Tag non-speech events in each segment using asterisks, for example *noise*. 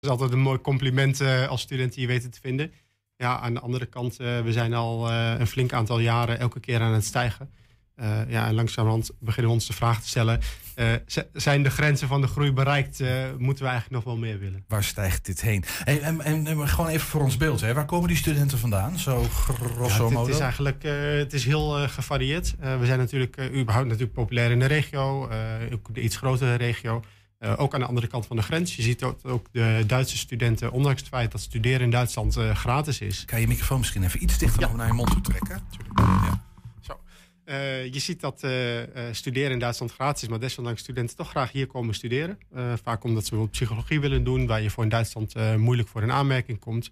is altijd een mooi compliment als student die je weten te vinden. Ja, aan de andere kant, we zijn al een flink aantal jaren elke keer aan het stijgen. Uh, ja, en langzamerhand beginnen we ons de vraag te stellen: uh, zijn de grenzen van de groei bereikt? Uh, moeten we eigenlijk nog wel meer willen? Waar stijgt dit heen? Hey, en, en, en, gewoon even voor ons beeld: hè. waar komen die studenten vandaan? Zo grosso ja, modo. Het is eigenlijk het is heel gevarieerd. we zijn natuurlijk überhaupt natuurlijk populair in de regio, ook de iets grotere regio. Ook aan de andere kant van de grens. Je ziet ook, ook de Duitse studenten, ondanks het feit dat studeren in Duitsland gratis is. Kan je microfoon misschien even iets dichter ja. naar je mond toe trekken? Ja. Uh, je ziet dat studeren in Duitsland gratis is, maar desondanks studenten toch graag hier komen studeren. vaak omdat ze bijvoorbeeld psychologie willen doen, waar je voor in Duitsland moeilijk voor een aanmerking komt.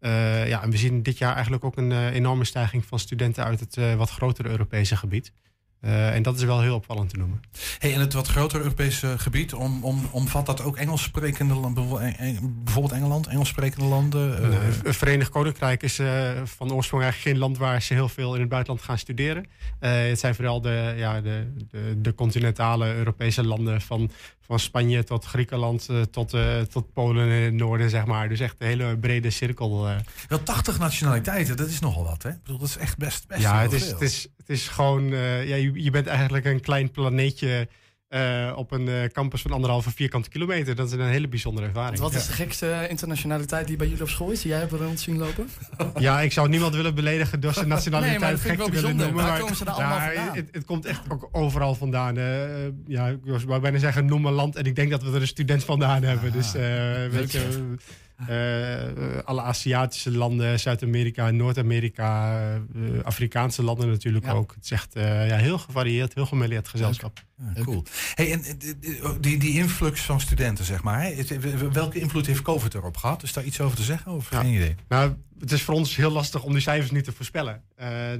ja, en we zien dit jaar eigenlijk ook een enorme stijging van studenten uit het wat grotere Europese gebied. Uh, en dat is wel heel opvallend te noemen. Hey, en het wat grotere Europese gebied, om, om, omvat dat ook Engels sprekende landen, bijvoorbeeld Engeland, Engels sprekende landen? Uh... Het Verenigd Koninkrijk is uh, van oorsprong eigenlijk geen land waar ze heel veel in het buitenland gaan studeren. het zijn vooral de, ja, de, de, de, continentale Europese landen van, van Spanje tot Griekenland tot, tot Polen in het noorden, zeg maar. Dus echt een hele brede cirkel. Wel 80 nationaliteiten, dat is nogal wat, hè? Ik bedoel, dat is echt best, best ja, het is, het is, het is gewoon, ja, je, je bent eigenlijk een klein planeetje uh, op een uh, campus van anderhalve vierkante kilometer. Dat is een hele bijzondere ervaring. Wat is de gekste internationaliteit die bij jullie op school is, die jij hebt rond zien lopen? *laughs* ja, ik zou niemand willen beledigen door zijn *laughs* nationaliteit nee, maar gek te willen noemen. Waar komen ze daar allemaal vandaan? Het, het, komt echt ook overal vandaan. Uh, ja, ik zou bijna zeggen, noem een land. En ik denk dat we er een student vandaan hebben. Ah, dus weet je... Uh, alle Aziatische landen, Zuid-Amerika, Noord-Amerika, uh, Afrikaanse landen natuurlijk ook. Het is echt uh, ja, heel gevarieerd, heel gemêleerd gezelschap. Ja, cool. Hey, en die, die influx van studenten, zeg maar. Welke invloed heeft COVID erop gehad? Is daar iets over te zeggen of geen idee? Nou, het is voor ons heel lastig om die cijfers niet te voorspellen.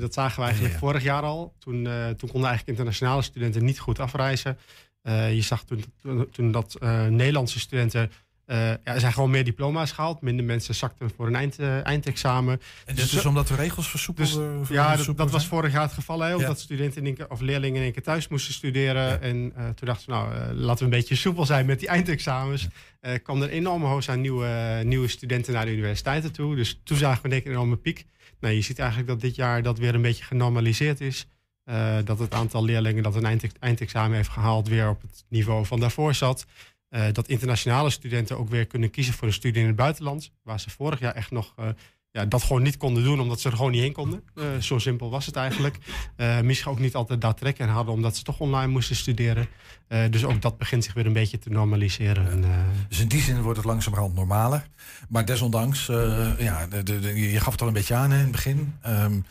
dat zagen we eigenlijk vorig jaar al. Toen, toen konden eigenlijk internationale studenten niet goed afreizen. je zag toen, toen dat Nederlandse studenten uh, ja, er zijn gewoon meer diploma's gehaald. Minder mensen zakten voor een eind, uh, eindexamen. En dus, dus omdat de regels versoepeld dus, Ja, dat, dat was vorig jaar het geval. Hè, omdat studenten in keer, of leerlingen in één keer thuis moesten studeren. En uh, toen dachten we, nou, laten we een beetje soepel zijn met die eindexamens. Kwam er een enorme hoos aan nieuwe, nieuwe studenten naar de universiteiten toe. Dus toen zagen we denk ik een enorme piek. Nou, je ziet eigenlijk dat dit jaar dat weer een beetje genormaliseerd is. dat het aantal leerlingen dat een eindexamen heeft gehaald weer op het niveau van daarvoor zat. Uh, dat internationale studenten ook weer kunnen kiezen voor een studie in het buitenland. Waar ze vorig jaar echt nog uh, ja, dat gewoon niet konden doen, omdat ze er gewoon niet heen konden. Uh, zo simpel was het eigenlijk. misschien ook niet altijd dat trekken hadden, omdat ze toch online moesten studeren. dus ook dat begint zich weer een beetje te normaliseren. En, dus in die zin wordt het langzamerhand normaler. Maar desondanks, ja, de, de, je gaf het al een beetje aan in het begin. Um,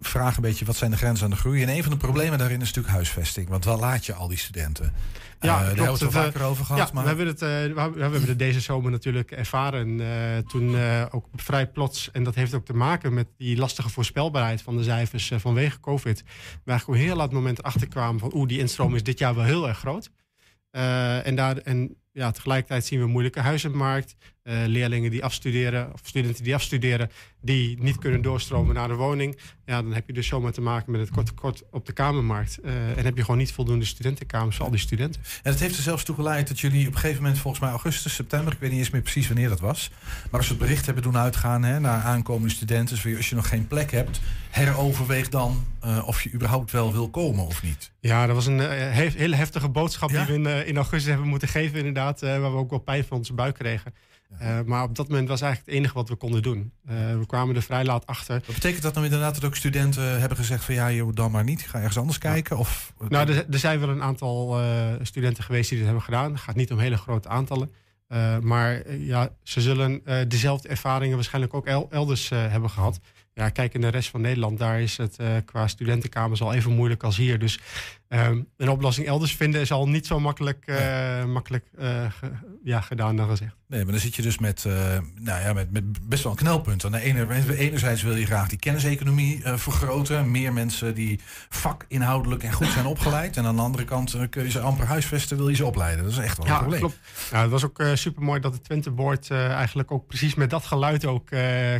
vraag een beetje wat zijn de grenzen aan de groei. En een van de problemen daarin is natuurlijk huisvesting. Want wel laat je al die studenten? Ja, uh, daar hebben we het wel vaker over gehad. Ja, maar... we, hebben het, uh, we hebben het deze zomer natuurlijk ervaren. Uh, toen ook vrij plots, en dat heeft ook te maken met die lastige voorspelbaarheid van de cijfers vanwege COVID. We eigenlijk heel laat moment achterkwamen van oeh, die instroom is dit jaar wel heel erg groot. en, daar, en ja, tegelijkertijd zien we een moeilijke huizenmarkt. Uh, leerlingen die afstuderen, of studenten die afstuderen, die niet kunnen doorstromen naar de woning. Ja, dan heb je dus zomaar te maken met het kort tekort op de kamermarkt. Uh, en heb je gewoon niet voldoende studentenkamers voor al die studenten. En het heeft er zelfs toe geleid dat jullie op een gegeven moment, volgens mij augustus, september, ik weet niet eens meer precies wanneer dat was. Maar als we het bericht hebben doen uitgaan hè, naar aankomende studenten, dus als je nog geen plek hebt, heroverweeg dan uh, of je überhaupt wel wil komen of niet. Ja, dat was een hele heftige boodschap die we in, in, augustus hebben moeten geven, inderdaad. Waar we ook wel pijn van onze buik kregen. Uh, maar op dat moment was eigenlijk het enige wat we konden doen. Uh, we kwamen er vrij laat achter. Wat betekent dat dan inderdaad dat ook studenten hebben gezegd van ja, joh, dan maar niet, ga ergens anders kijken? Of... Nou, er, er, zijn wel een aantal studenten geweest die dit hebben gedaan. Het gaat niet om hele grote aantallen. maar ja, ze zullen dezelfde ervaringen waarschijnlijk ook elders hebben gehad. Ja, kijk in de rest van Nederland, daar is het qua studentenkamers al even moeilijk als hier. Dus Um, een oplossing elders vinden is al niet zo makkelijk, uh, makkelijk uh, ge, ja, gedaan dan gezegd. Nee, maar dan zit je dus met, uh, nou ja, met, met best wel een knelpunt. Aan de ene, enerzijds wil je graag die kenniseconomie vergroten. Meer mensen die vakinhoudelijk en goed zijn opgeleid. En aan de andere kant kun je ze amper huisvesten, wil je ze opleiden. Dat is echt wel een ja, probleem. Klopt. Ja, het was ook super mooi dat het Twente Board eigenlijk ook precies met dat geluid ook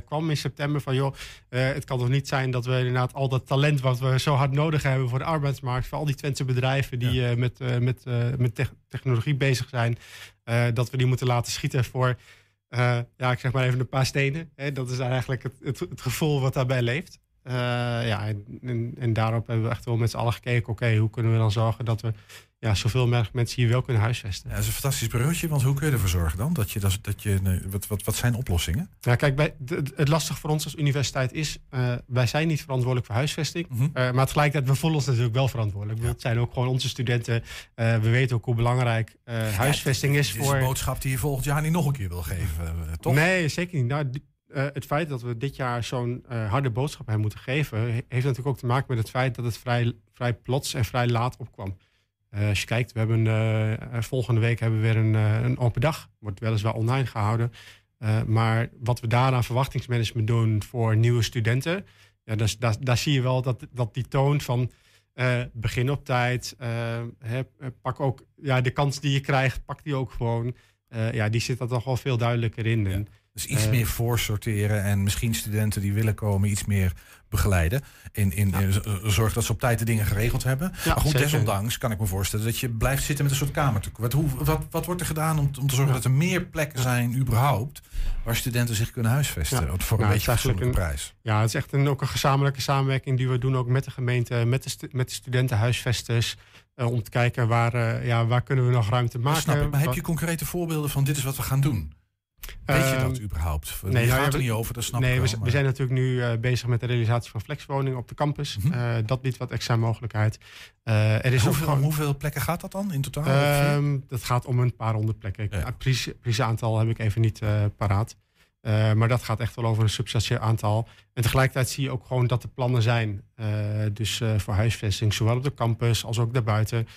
kwam in september. Van joh, het kan toch niet zijn dat we inderdaad al dat talent wat we zo hard nodig hebben voor de arbeidsmarkt, voor al die Twentse bedrijven die ja. uh, met, uh, met, uh, met te technologie bezig zijn, dat we die moeten laten schieten voor ja, ik zeg maar even een paar stenen. Hè, dat is eigenlijk het, het, het gevoel wat daarbij leeft. ja, en, en, daarop hebben we echt wel met z'n allen gekeken. Oké, hoe kunnen we dan zorgen dat we ja, zoveel mogelijk mensen hier wel kunnen huisvesten. Ja, dat is een fantastisch bruggetje, want hoe kun je ervoor zorgen dan? Dat je, dat, dat je, wat, wat, wat zijn oplossingen? Ja, kijk, bij, het lastig voor ons als universiteit is, uh, wij zijn niet verantwoordelijk voor huisvesting. Mm -hmm. uh, maar tegelijkertijd, we voelen ons natuurlijk wel verantwoordelijk. Ja. Het zijn ook gewoon onze studenten. Uh, we weten ook hoe belangrijk huisvesting is voor... Het is een boodschap die je volgend jaar niet nog een keer wil geven, toch? Nee, zeker niet. Nou, het feit dat we dit jaar zo'n harde boodschap hebben moeten geven, heeft natuurlijk ook te maken met het feit dat het vrij, vrij plots en vrij laat opkwam. Uh, als je kijkt, we hebben uh, volgende week hebben we weer een, uh, een open dag. Wordt weliswaar online gehouden. maar wat we daar aan verwachtingsmanagement doen voor nieuwe studenten. Ja, dus, daar, daar zie je wel dat, dat die toon van begin op tijd. Hè, pak ook ja, de kans die je krijgt, pak die ook gewoon. ja, die zit er toch wel veel duidelijker in. Ja. Dus iets uh, meer voorsorteren en misschien studenten die willen komen iets meer begeleiden. In, in, ja. in zorg dat ze op tijd de dingen geregeld hebben. Ja, maar goed, zeker. desondanks kan ik me voorstellen dat je blijft zitten met een soort kamertuk. Wat, hoe, wat, wat wordt er gedaan om, om te zorgen dat er meer plekken zijn überhaupt waar studenten zich kunnen huisvesten ja. voor een beetje fatsoenlijke prijs? Ja, het is echt een, ook een gezamenlijke samenwerking die we doen ook met de gemeente, met de, stu met de studentenhuisvesters. Uh, om te kijken waar, uh, ja, waar kunnen we nog ruimte maken. Snap ik, maar heb je concrete voorbeelden van dit is wat we gaan doen? Weet je dat um, überhaupt? Nee, je gaat nou, er niet over, dat snap nee, ik wel, we, we, zijn natuurlijk nu uh, bezig met de realisatie van flexwoningen op de campus. Mm -hmm. uh, dat biedt wat extra mogelijkheid. Uh, er is hoeveel, gewoon, hoeveel, plekken gaat dat dan in totaal? Um, dat gaat om een paar honderd plekken. Ja. Het precieze aantal heb ik even niet paraat. maar dat gaat echt wel over een substantieel aantal. En tegelijkertijd zie je ook gewoon dat er plannen zijn. dus voor huisvesting, zowel op de campus als ook daarbuiten.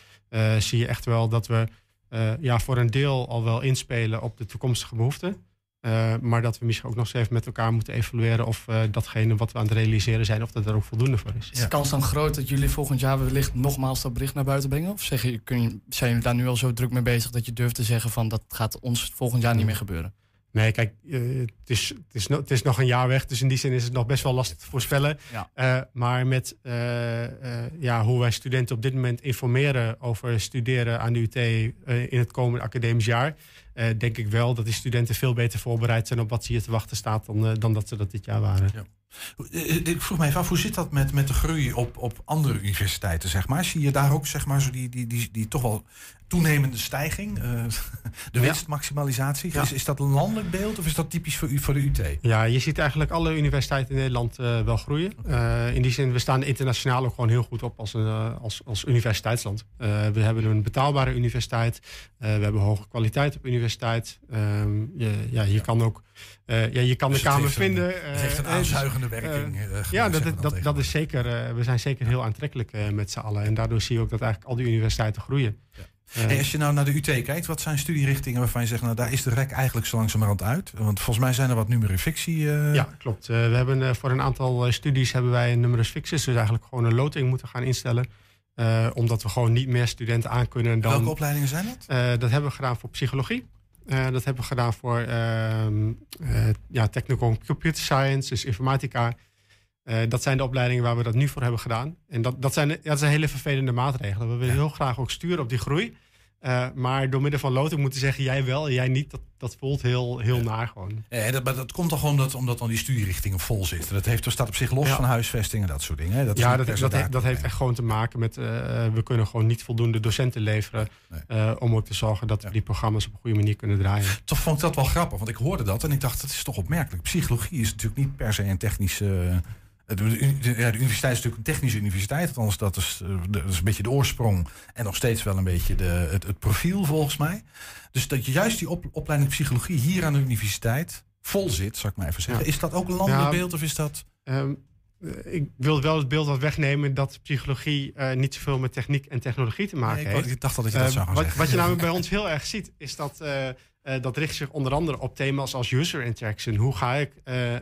zie je echt wel dat we uh, ja, voor een deel al wel inspelen op de toekomstige behoeften. Uh, maar dat we misschien ook nog eens even met elkaar moeten evalueren of uh, datgene wat we aan het realiseren zijn, of dat er ook voldoende voor is. Is de kans dan groot dat jullie volgend jaar wellicht nogmaals dat bericht naar buiten brengen? Of zeg je, kun je, zijn jullie daar nu al zo druk mee bezig dat je durft te zeggen van dat gaat ons volgend jaar niet meer gebeuren? Nee, kijk, uh, het, is, het, is no, het is nog een jaar weg. Dus in die zin is het nog best wel lastig te voorspellen. Ja. Uh, maar met uh, ja, hoe wij studenten op dit moment informeren over studeren aan de UT in het komende academisch jaar. denk ik wel dat die studenten veel beter voorbereid zijn op wat ze hier te wachten staat dan, dan dat ze dat dit jaar waren. Ja. Ik vroeg me even af, hoe zit dat met, met de groei op, op andere universiteiten, zeg maar? Zie je daar ook, zeg maar, zo die, die, die, die toch wel toenemende stijging, uh, de winstmaximalisatie? Ja. Is, is dat een landelijk beeld of is dat typisch voor, u, voor de UT? Ja, je ziet eigenlijk alle universiteiten in Nederland uh, wel groeien. Uh, in die zin, we staan internationaal ook gewoon heel goed op als, als, als universiteitsland. we hebben een betaalbare universiteit, we hebben hoge kwaliteit op universiteit. Um, je, ja, je kan ook uh, ja, je kan dus de Kamer vinden. Een, het heeft een aanzuigende werking. Ja, dat, dat, dat, dat, is zeker. we zijn zeker heel aantrekkelijk met z'n allen. En daardoor zie je ook dat eigenlijk al die universiteiten groeien. Ja. Hey, als je nou naar de UT kijkt, wat zijn studierichtingen waarvan je zegt, nou daar is de rek eigenlijk zo langzamerhand uit? Want volgens mij zijn er wat numerus fictie. Uh... Ja, klopt. Uh, we hebben uh, voor een aantal studies hebben wij een numerus fictis, dus eigenlijk gewoon een loting moeten gaan instellen. omdat we gewoon niet meer studenten aankunnen dan. Welke opleidingen zijn dat? dat hebben we gedaan voor psychologie. Dat hebben we gedaan voor ehm, ja, technical computer science, dus informatica. dat zijn de opleidingen waar we dat nu voor hebben gedaan. En dat, dat, zijn, ja, dat zijn hele vervelende maatregelen. We willen ja. heel graag ook sturen op die groei. Uh, maar door middel van loting moeten zeggen, jij wel en jij niet, dat, dat voelt heel, heel ja. naar gewoon. Ja, dat, maar dat komt toch gewoon omdat, omdat dan die studierichtingen vol zitten. Dat heeft, er staat op zich los ja. van huisvesting en dat soort dingen. Dat ja, dat, dat, heeft, dat heeft echt gewoon te maken met, uh, we kunnen gewoon niet voldoende docenten leveren. Nee. Uh, om ook te zorgen dat we die programma's op een goede manier kunnen draaien. Toch vond ik dat wel grappig, want ik hoorde dat en ik dacht, dat is toch opmerkelijk. Psychologie is natuurlijk niet per se een technische de, ja, de, universiteit is natuurlijk een technische universiteit. Althans, dat is, dat is een beetje de oorsprong. En nog steeds wel een beetje de, het, het profiel, volgens mij. Dus dat je juist die op, opleiding psychologie hier aan de universiteit vol zit, zou ik maar even zeggen. Ja. Is dat ook een landelijk ja, beeld of is dat... Um, ik wil wel het beeld wat wegnemen dat psychologie uh, niet zoveel met techniek en technologie te maken nee, ik, heeft. Ik dacht al dat je dat uh, zou gaan wat, zeggen. Wat je *laughs* namelijk bij ons heel erg ziet, is dat uh, dat richt zich onder andere op thema's als user interaction. Hoe ga ik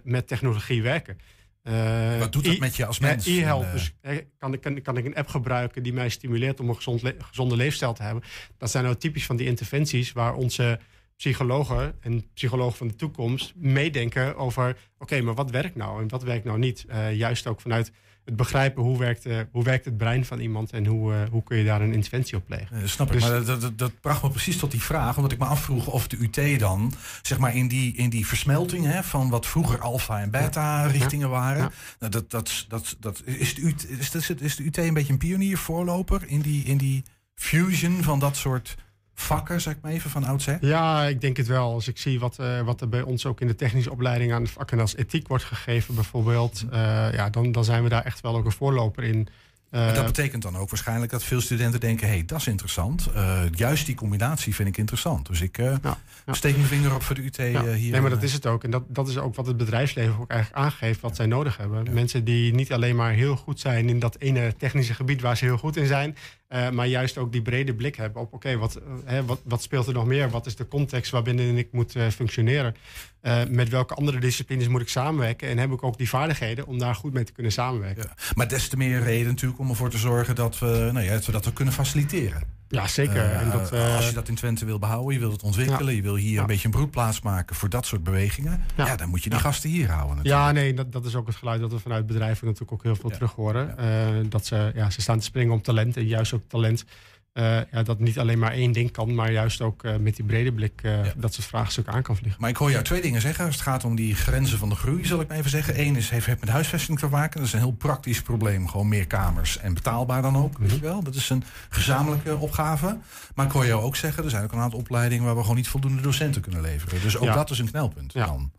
met technologie werken? Uh, Wat doet dat e met je als mens? E-help. Dus kan, kan, kan ik een app gebruiken die mij stimuleert om een gezond le gezonde leefstijl te hebben? Dat zijn nou typisch van die interventies waar onze psychologen en psychologen van de toekomst meedenken over: oké, maar wat werkt nou en wat werkt nou niet? juist ook vanuit het begrijpen hoe werkt, uh, hoe werkt het brein van iemand en hoe, uh, hoe kun je daar een interventie op plegen. Uh, snap ik, dus- maar dat, dat, dat, bracht me precies tot die vraag, omdat ik me afvroeg of de UT dan, zeg maar in die, in die versmelting hè, van wat vroeger alfa en beta richtingen waren, nou, dat, dat, dat, dat, is, de UT, is, de, is de UT een beetje een pionier, voorloper in die, in die fusion van dat soort vakken, zeg ik maar even, van oudsher? Ja, ik denk het wel. Als ik zie wat, uh, wat er bij ons ook in de technische opleiding aan de vakken als ethiek wordt gegeven, bijvoorbeeld, uh, ja, dan, dan zijn we daar echt wel ook een voorloper in. Uh, dat betekent dan ook waarschijnlijk dat veel studenten denken: hé, hey, dat is interessant. juist die combinatie vind ik interessant. Dus ik ja. steek mijn vinger op voor de UT ja. hier. Nee, maar dat is het ook. En dat, dat is ook wat het bedrijfsleven ook eigenlijk aangeeft wat zij nodig hebben. Mensen die niet alleen maar heel goed zijn in dat ene technische gebied waar ze heel goed in zijn, uh, maar juist ook die brede blik hebben op, oké, wat, uh, wat, wat speelt er nog meer? Wat is de context waarbinnen ik moet uh, functioneren? met welke andere disciplines moet ik samenwerken? En heb ik ook die vaardigheden om daar goed mee te kunnen samenwerken? Ja. Maar des te meer reden natuurlijk om ervoor te zorgen dat we, nou ja, dat we dat kunnen faciliteren. Ja, zeker. en dat, als je dat in Twente wil behouden, je wilt het ontwikkelen, ja. je wil hier ja. een beetje een broedplaats maken voor dat soort bewegingen, ja, dan moet je die gasten hier houden. Natuurlijk. Ja, nee, dat, dat is ook het geluid dat we vanuit bedrijven natuurlijk ook heel veel terug horen. dat ze, ja, ze staan te springen om talent en juist ook talent. Uh, ja, dat niet alleen maar één ding kan, maar juist ook uh, met die brede blik uh, ja. dat soort vraagstukken aan kan vliegen. Maar ik hoor jou twee dingen zeggen. Als het gaat om die grenzen van de groei, zal ik maar even zeggen. Eén is, heeft, heeft met huisvesting te maken. Dat is een heel praktisch probleem. Gewoon meer kamers en betaalbaar dan ook. Weet je wel? Dat is een gezamenlijke opgave. Maar ik hoor jou ook zeggen, er zijn ook een aantal opleidingen waar we gewoon niet voldoende docenten kunnen leveren. Dus ook ja. dat is een knelpunt. Ja. Dan.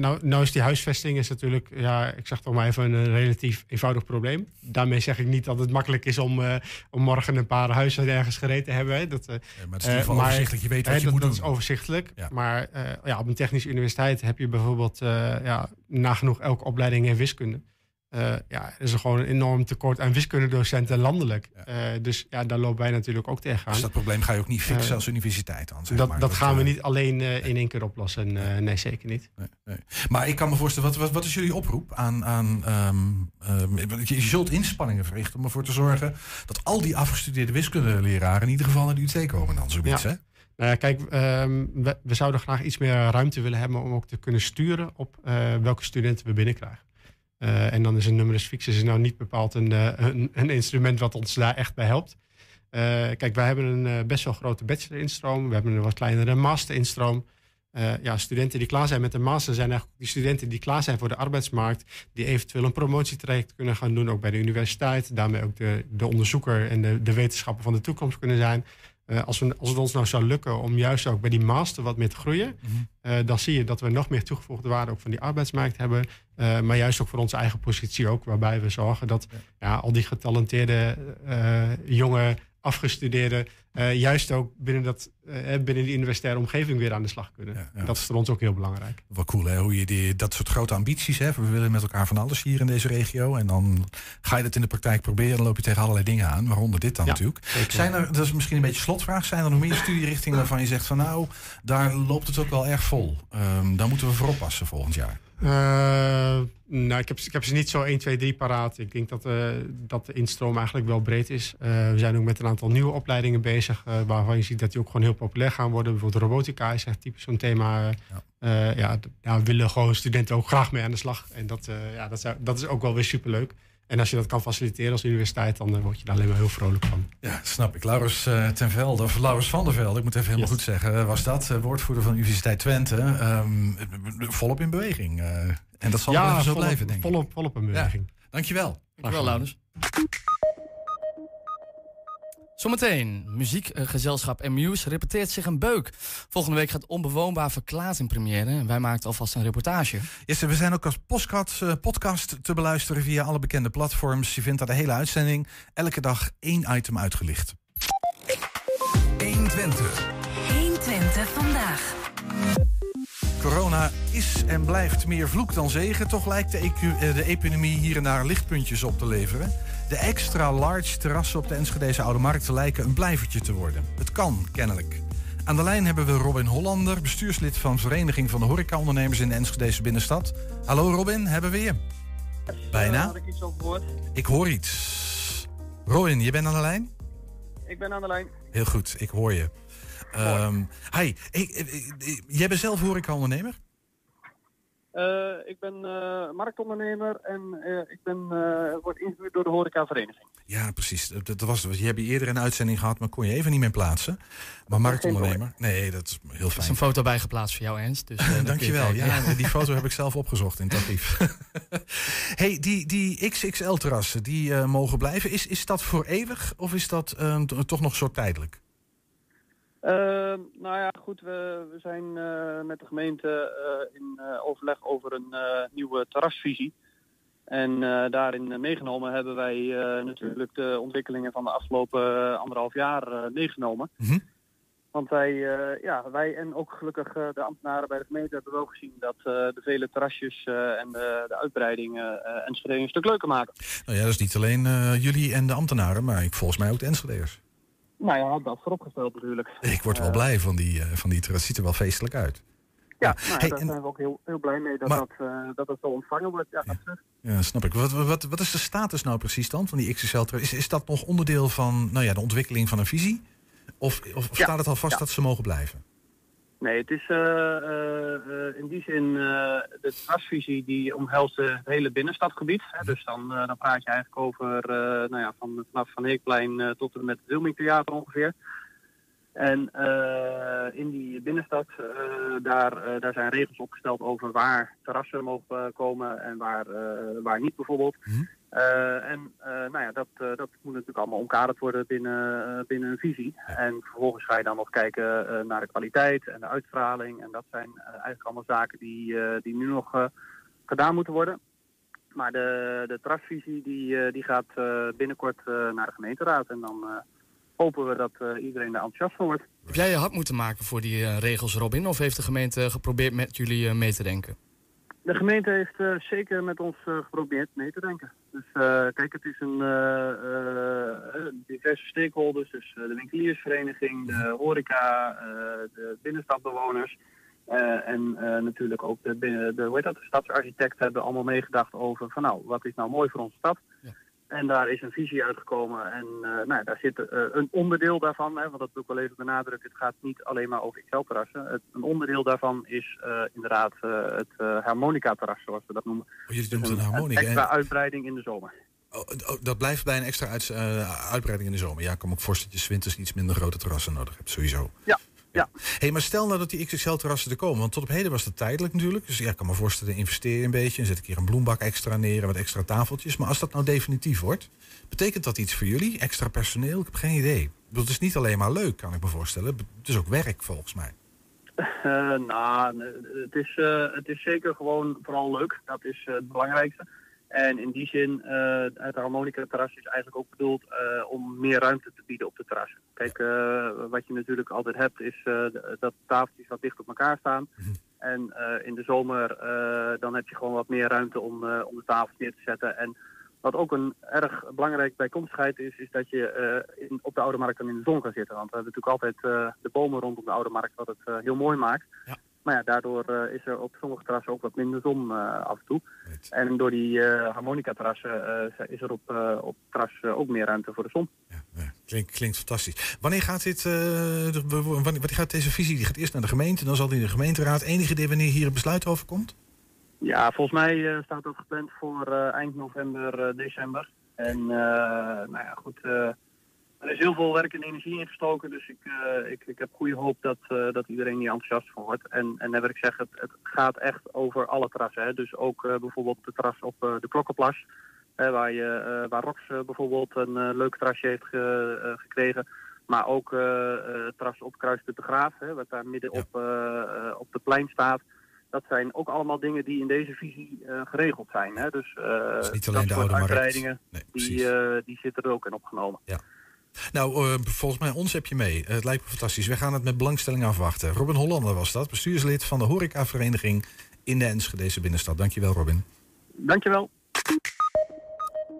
nou, nou is die huisvesting is natuurlijk, ja, ik zeg toch maar even een relatief eenvoudig probleem. Daarmee zeg ik niet dat het makkelijk is om, om morgen een paar huizen ergens gereden hebben. Dat, ja, maar het is uh, overzichtelijk. Je weet wat je dat, moet dat doen. is overzichtelijk. Ja. Maar uh, ja, op een technische universiteit heb je bijvoorbeeld ja, nagenoeg elke opleiding in wiskunde. Uh, ja, er is er gewoon een enorm tekort aan wiskundedocenten landelijk. Ja. Uh, dus ja, daar lopen wij natuurlijk ook tegenaan. Dus dat probleem ga je ook niet fixen uh, als universiteit dan? Zeg dat, maar. dat gaan we niet alleen in één keer oplossen. Nee, nee zeker niet. Nee, nee. Maar ik kan me voorstellen, wat, wat, wat is jullie oproep aan... aan um, um, je zult inspanningen verrichten om ervoor te zorgen... dat al die afgestudeerde wiskundeleraren in ieder geval naar de UT komen dan zoiets, ja. hè? Nou ja, kijk, um, we, we, zouden graag iets meer ruimte willen hebben... om ook te kunnen sturen op welke studenten we binnenkrijgen. Uh, en dan is een numerus fixus nou niet bepaald een, uh, een, een, instrument wat ons daar echt bij helpt. Uh, kijk, wij hebben een best wel grote bachelor-instroom. We hebben een wat kleinere master-instroom. ja, studenten die klaar zijn met de master zijn eigenlijk die studenten die klaar zijn voor de arbeidsmarkt. Die eventueel een promotietraject kunnen gaan doen, ook bij de universiteit. Daarmee ook de, de onderzoeker en de, de wetenschapper van de toekomst kunnen zijn. Uh, als, we, als het ons nou zou lukken om juist ook bij die master wat meer te groeien, mm -hmm. uh, dan zie je dat we nog meer toegevoegde waarde ook van die arbeidsmarkt hebben. Uh, maar juist ook voor onze eigen positie ook, waarbij we zorgen dat ja. Ja, al die getalenteerde jonge afgestudeerden uh, juist ook binnen, dat, binnen die universitaire omgeving weer aan de slag kunnen. Ja, ja. Dat is voor ons ook heel belangrijk. Wat cool hè, hoe je die, dat soort grote ambities hebt. We willen met elkaar van alles hier in deze regio. En dan ga je dat in de praktijk proberen. Dan loop je tegen allerlei dingen aan, waaronder dit dan natuurlijk. Zeker. Zijn er, dat is misschien een beetje slotvraag, zijn er nog meer studierichtingen waarvan je zegt van nou, daar loopt het ook wel erg vol. Um, daar moeten we voor oppassen volgend jaar. Uh, nou, ik heb, ik heb ze niet zo 1, 2, 3 paraat. Ik denk dat, uh, dat de instroom eigenlijk wel breed is. Uh, we zijn ook met een aantal nieuwe opleidingen bezig. Waarvan je ziet dat die ook gewoon heel populair gaan worden. Bijvoorbeeld robotica is echt typisch zo'n thema. Ja. ja, ja, willen gewoon studenten ook graag mee aan de slag. En dat, ja, dat, dat is ook wel weer superleuk. En als je dat kan faciliteren als universiteit, dan word je daar alleen maar heel vrolijk van. Ja, snap ik. Laurens uh, ten Velde, of Laurens van der Velde, ik moet even helemaal yes. goed zeggen, was dat, uh, woordvoerder van de Universiteit Twente. Um, volop in beweging. Uh, en dat zal ja, even zo volop, blijven, denk ik. Volop, volop in beweging. Ja. Dankjewel. Dankjewel, Laurens. Zometeen, muziekgezelschap en Muse repeteert zich een beuk. Volgende week gaat Onbewoonbaar Verklaard in première. En wij maakten alvast een reportage. Yes, we zijn ook als podcast, uh, podcast te beluisteren via alle bekende platforms. Je vindt daar de hele uitzending. Elke dag één item uitgelicht. 120. 120 vandaag. Corona is en blijft meer vloek dan zegen. Toch lijkt de, EQ, de epidemie hier en daar lichtpuntjes op te leveren. De extra large terrassen op de Enschedeze Oude Markt lijken een blijvertje te worden. Het kan, kennelijk. Aan de lijn hebben we Robin Hollander, bestuurslid van Vereniging van de Horecaondernemers in de Enschedeze binnenstad. Hallo Robin, hebben we je? Bijna. Had ik iets over? Ik hoor iets. Robin, je bent aan de lijn? Ik ben aan de lijn. Heel goed, ik hoor je. Um, hi, hey, jij bent zelf horeca-ondernemer? Uh, ik ben uh, marktondernemer en uh, ik ben, word ingehuurd door de horecavereniging. Ja, precies. Dat, dat was, je hebt eerder een uitzending gehad, maar kon je even niet meer plaatsen. Maar marktondernemer, nee, dat is heel fijn. Er is een foto bijgeplaatst voor jou, Ernst. Dus, *laughs* Dankjewel. Ja, ja, *laughs* die foto heb ik zelf opgezocht in het archief. *laughs* hey, die, die XXL-terrassen, die mogen blijven. Is, is dat voor eeuwig of is dat toch nog zo tijdelijk? Uh, nou ja, goed, we, we zijn uh, met de gemeente uh, in overleg over een nieuwe terrasvisie. En daarin meegenomen hebben wij natuurlijk de ontwikkelingen van de afgelopen anderhalf jaar meegenomen. Mm -hmm. Want wij, ja, wij en ook gelukkig de ambtenaren bij de gemeente hebben wel gezien dat de vele terrasjes en de, de uitbreidingen Enschede een stuk leuker maken. Nou ja, dat is niet alleen jullie en de ambtenaren, maar ik, volgens mij ook de Enschedeers. Nou ja, dat vooropgesteld natuurlijk. Ik word wel uh, blij van die, uh, van die Het ziet er wel feestelijk uit. Ja, nou, hey, daar zijn we ook heel, heel blij mee dat, maar, dat, uh, dat het zo ontvangen wordt. Ja, ja. ja snap ik. Wat, wat, wat is de status nou precies dan van die XXL? Is, is dat nog onderdeel van nou ja, de ontwikkeling van een visie? Of, of ja, staat het al vast dat ze mogen blijven? Nee, het is uh, uh, in die zin de trasvisie die omhelst het hele binnenstadgebied. Hè. Dus dan, dan praat je eigenlijk over nou ja, van, vanaf Van Heekplein tot en met het Wilmingtheater ongeveer. En in die binnenstad, daar, daar zijn regels opgesteld over waar terrassen mogen komen en waar, waar niet bijvoorbeeld. Mm uh, en uh, nou ja, dat, uh, dat moet natuurlijk allemaal omkaderd worden binnen, binnen een visie. En vervolgens ga je dan nog kijken naar de kwaliteit en de uitstraling. En dat zijn eigenlijk allemaal zaken die, die nu nog gedaan moeten worden. Maar de, de trasvisie die, die gaat binnenkort naar de gemeenteraad. En dan hopen we dat iedereen er enthousiast van wordt. Heb jij je hard moeten maken voor die regels, Robin? Of heeft de gemeente geprobeerd met jullie mee te denken? De gemeente heeft uh, zeker met ons uh, geprobeerd mee te denken. Dus uh, kijk, het is een diverse stakeholders, dus de winkeliersvereniging, de horeca, de binnenstadbewoners. en natuurlijk ook de, de, hoe heet dat, de stadsarchitect hebben allemaal meegedacht over van nou, wat is nou mooi voor onze stad. Ja. En daar is een visie uitgekomen. En uh, nou, daar zit uh, een onderdeel daarvan, hè, want dat wil ik wel even benadrukken. Het gaat niet alleen maar over XL-terrassen. Een onderdeel daarvan is uh, inderdaad het harmonica-terras, zoals we dat noemen. Oh, jullie noemen het een harmonica? Een extra uitbreiding in de zomer. Oh, oh, dat blijft bij een extra uit, uitbreiding in de zomer. Ja, ik kan me ook voorstellen dat je winters iets minder grote terrassen nodig hebt, sowieso. Ja, ja. hey, maar stel nou dat die XXL-terrassen er komen. Want tot op heden was dat tijdelijk natuurlijk. Dus ja, ik kan me voorstellen, investeer een beetje. En zet ik hier een bloembak extra neer en wat extra tafeltjes. Maar als dat nou definitief wordt, betekent dat iets voor jullie? Extra personeel? Ik heb geen idee. Het is niet alleen maar leuk, kan ik me voorstellen. Het is ook werk, volgens mij. Uh, nou, het is, uh, het is zeker gewoon vooral leuk. Dat is uh, het belangrijkste. En in die zin, uh, het harmonica-terras is eigenlijk ook bedoeld uh, om meer ruimte te bieden op de terrassen. Kijk, uh, wat je natuurlijk altijd hebt is dat tafeltjes wat dicht op elkaar staan. Mhm. En in de zomer dan heb je gewoon wat meer ruimte om, om de tafels neer te zetten. En wat ook een erg belangrijk bijkomstigheid is, is dat je in, op de Oude Markt dan in de zon kan zitten. Want we hebben natuurlijk altijd de bomen rondom de Oude Markt, wat het heel mooi maakt. Ja. Maar ja, daardoor uh, is er op sommige terrassen ook wat minder zon uh, af en toe. Right. En door die uh, harmonica-terrassen is er op, op terras ook meer ruimte voor de zon. Ja. Klinkt, fantastisch. Wanneer gaat, dit, de, wanneer, gaat deze visie? Die gaat eerst naar de gemeente, dan zal die in de gemeenteraad. Enige idee wanneer hier een besluit over komt? Ja, volgens mij staat dat gepland voor eind november, december. En nou ja, goed er is heel veel werk en energie ingestoken, dus ik, uh, ik, ik heb goede hoop dat, uh, dat iedereen hier enthousiast van wordt. En, en dan wil ik zeggen, het, het gaat echt over alle terrassen. Hè. Dus ook uh, bijvoorbeeld de terras op de Klokkenplas, waar, je, waar Rox bijvoorbeeld een leuk terrasje heeft ge, gekregen. Maar ook het terras op Kruispunt de Graaf, hè, wat daar midden op, op het plein staat. Dat zijn ook allemaal dingen die in deze visie geregeld zijn. Hè. Dus, dus niet alleen de oude markt. Nee, die, die zitten er ook in opgenomen. Ja. Nou, uh, volgens mij ons heb je mee. het lijkt me fantastisch. We gaan het met belangstelling afwachten. Robin Hollander was dat, bestuurslid van de horecavereniging in de Enschedeze binnenstad. Dankjewel, Robin. Dankjewel.